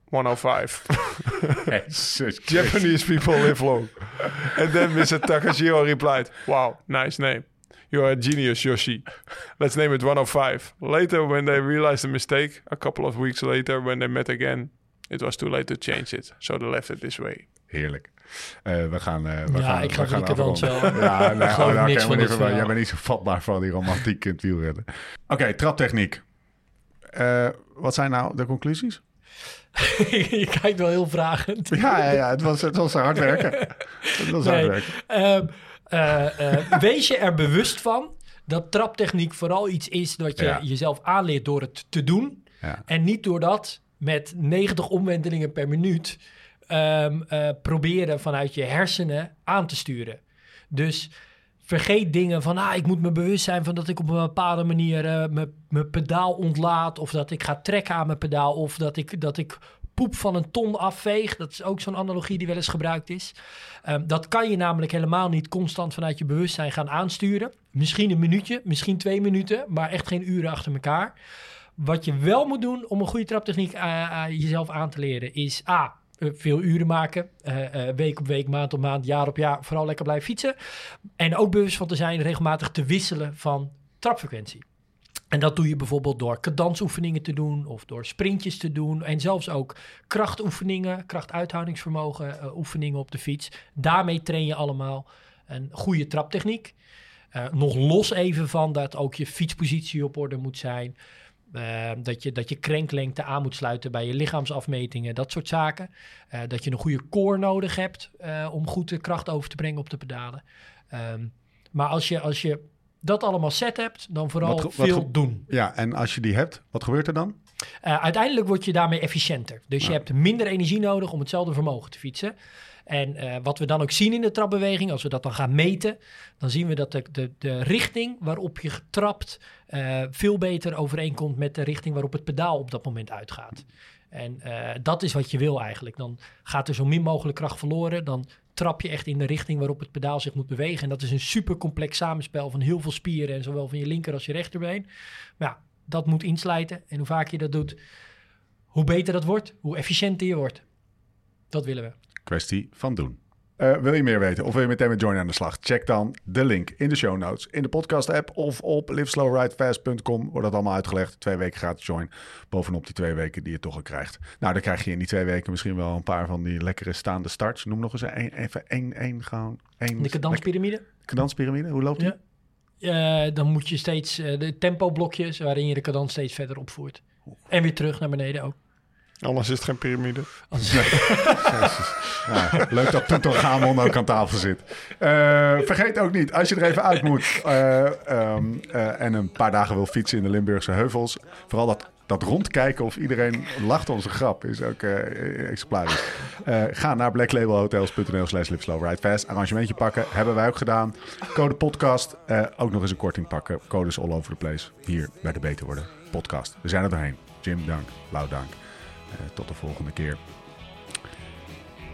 105. Japanese people live long. And then Mr. Takashiro replied, Wow, nice name. You are a genius, Yoshi. Let's name it 105. Later, when they realized the mistake, a couple of weeks later, when they met again, it was too late to change it. So they left it this way. Heerlijk. Eh, we gaan. eh, we Ja, gaan, ik we geloof gaan afronden. wel. Ja, nee, oh, nou, niks oké, van jij bent niet zo vatbaar voor die romantiek in het wielrennen. Oké, traptechniek. Eh, wat zijn nou de conclusies? je kijkt wel heel vragend. Ja, ja, ja het, was, het was hard werken. Het was hard werken. Ehm, eh, eh, wees je er bewust van dat traptechniek vooral iets is dat je Ja. jezelf aanleert door het te doen. Ja. En niet door dat met 90 omwentelingen per minuut ehm, eh, proberen vanuit je hersenen aan te sturen. Dus vergeet dingen van, ah, ik moet me bewust zijn van dat ik op een bepaalde manier eh, mijn- pedaal ontlaat. Of dat ik ga trekken aan mijn pedaal. Of dat ik, dat ik poep van een ton afveeg. Dat is ook zo'n analogie die wel eens gebruikt is. Ehm, dat kan je namelijk helemaal niet constant vanuit je bewustzijn gaan aansturen. Misschien een minuutje, misschien twee minuten, maar echt geen uren achter elkaar. Wat je wel moet doen om een goede traptechniek eh, eh, jezelf aan te leren, is A. eh, Veel uren maken, eh, eh, week op week, maand op maand, jaar op jaar. Vooral lekker blijven fietsen. En ook bewust van te zijn regelmatig te wisselen van trapfrequentie. En dat doe je bijvoorbeeld door cadansoefeningen te doen of door sprintjes te doen. En zelfs ook krachtoefeningen, krachtuithoudingsvermogen, oefeningen op de fiets. Daarmee train je allemaal een goede traptechniek. Nog los even van dat ook je fietspositie op orde moet zijn. Eh, dat, je, dat je krenklengte aan moet sluiten bij je lichaamsafmetingen, dat soort zaken. Eh, dat je een goede core nodig hebt eh, om goed de kracht over te brengen op de pedalen. Ehm, maar als je, als je dat allemaal set hebt, dan vooral Wat ge- wat veel doen. Ja, en als je die hebt, wat gebeurt er dan? Eh, uiteindelijk word je daarmee efficiënter. Dus je hebt minder energie nodig om hetzelfde vermogen te fietsen. En eh, wat we dan ook zien in de trapbeweging, als we dat dan gaan meten, dan zien we dat de, de, de richting waarop je getrapt eh, veel beter overeenkomt met de richting waarop het pedaal op dat moment uitgaat. En eh, dat is wat je wil eigenlijk. Dan gaat er zo min mogelijk kracht verloren. Dan trap je echt in de richting waarop het pedaal zich moet bewegen. En dat is een super complex samenspel van heel veel spieren. En zowel van je linker als je rechterbeen. Maar ja, dat moet inslijten. En hoe vaak je dat doet, hoe beter dat wordt. Hoe efficiënter je wordt. Dat willen we. Kwestie van doen. Eh, wil je meer weten of wil je meteen met Join aan de slag? Check dan de link in de show notes, in de podcast app of op liveslowridefast.com wordt dat allemaal uitgelegd. Twee weken gratis Join, bovenop die twee weken die je toch al krijgt. Nou, dan krijg je in die twee weken misschien wel een paar van die lekkere staande starts. Noem nog eens een, even één, één gewoon. Één, De cadanspyramide. Cadanspyramide, hoe loopt die? Ja. Eh, dan moet je steeds eh, de tempoblokjes waarin je de cadans steeds verder opvoert. En weer terug naar beneden ook. Anders is het geen piramide. Als- Ja, leuk dat Gamon ook aan tafel zit. Eh, vergeet ook niet, als je er even uit moet eh, ehm, eh, en een paar dagen wil fietsen in de Limburgse heuvels, vooral dat, dat rondkijken of iedereen lacht onze grap is ook exemplarisch. Ga naar blacklabelhotels.nl slash liveslowridefast. Arrangementje pakken, hebben wij ook gedaan. Code podcast, ook nog eens een korting pakken. Codes all over the place. Hier bij de Beter Worden podcast. We zijn er doorheen. Jim, dank. Lau, dank. Eh, tot de volgende keer.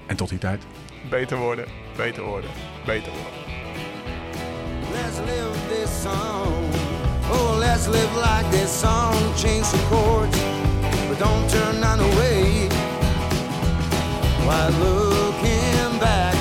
En tot die tijd. Beter worden, beter worden, beter worden. Let's live this song. Oh, let's live like this song. Change some chords, but don't turn none away. Why looking back,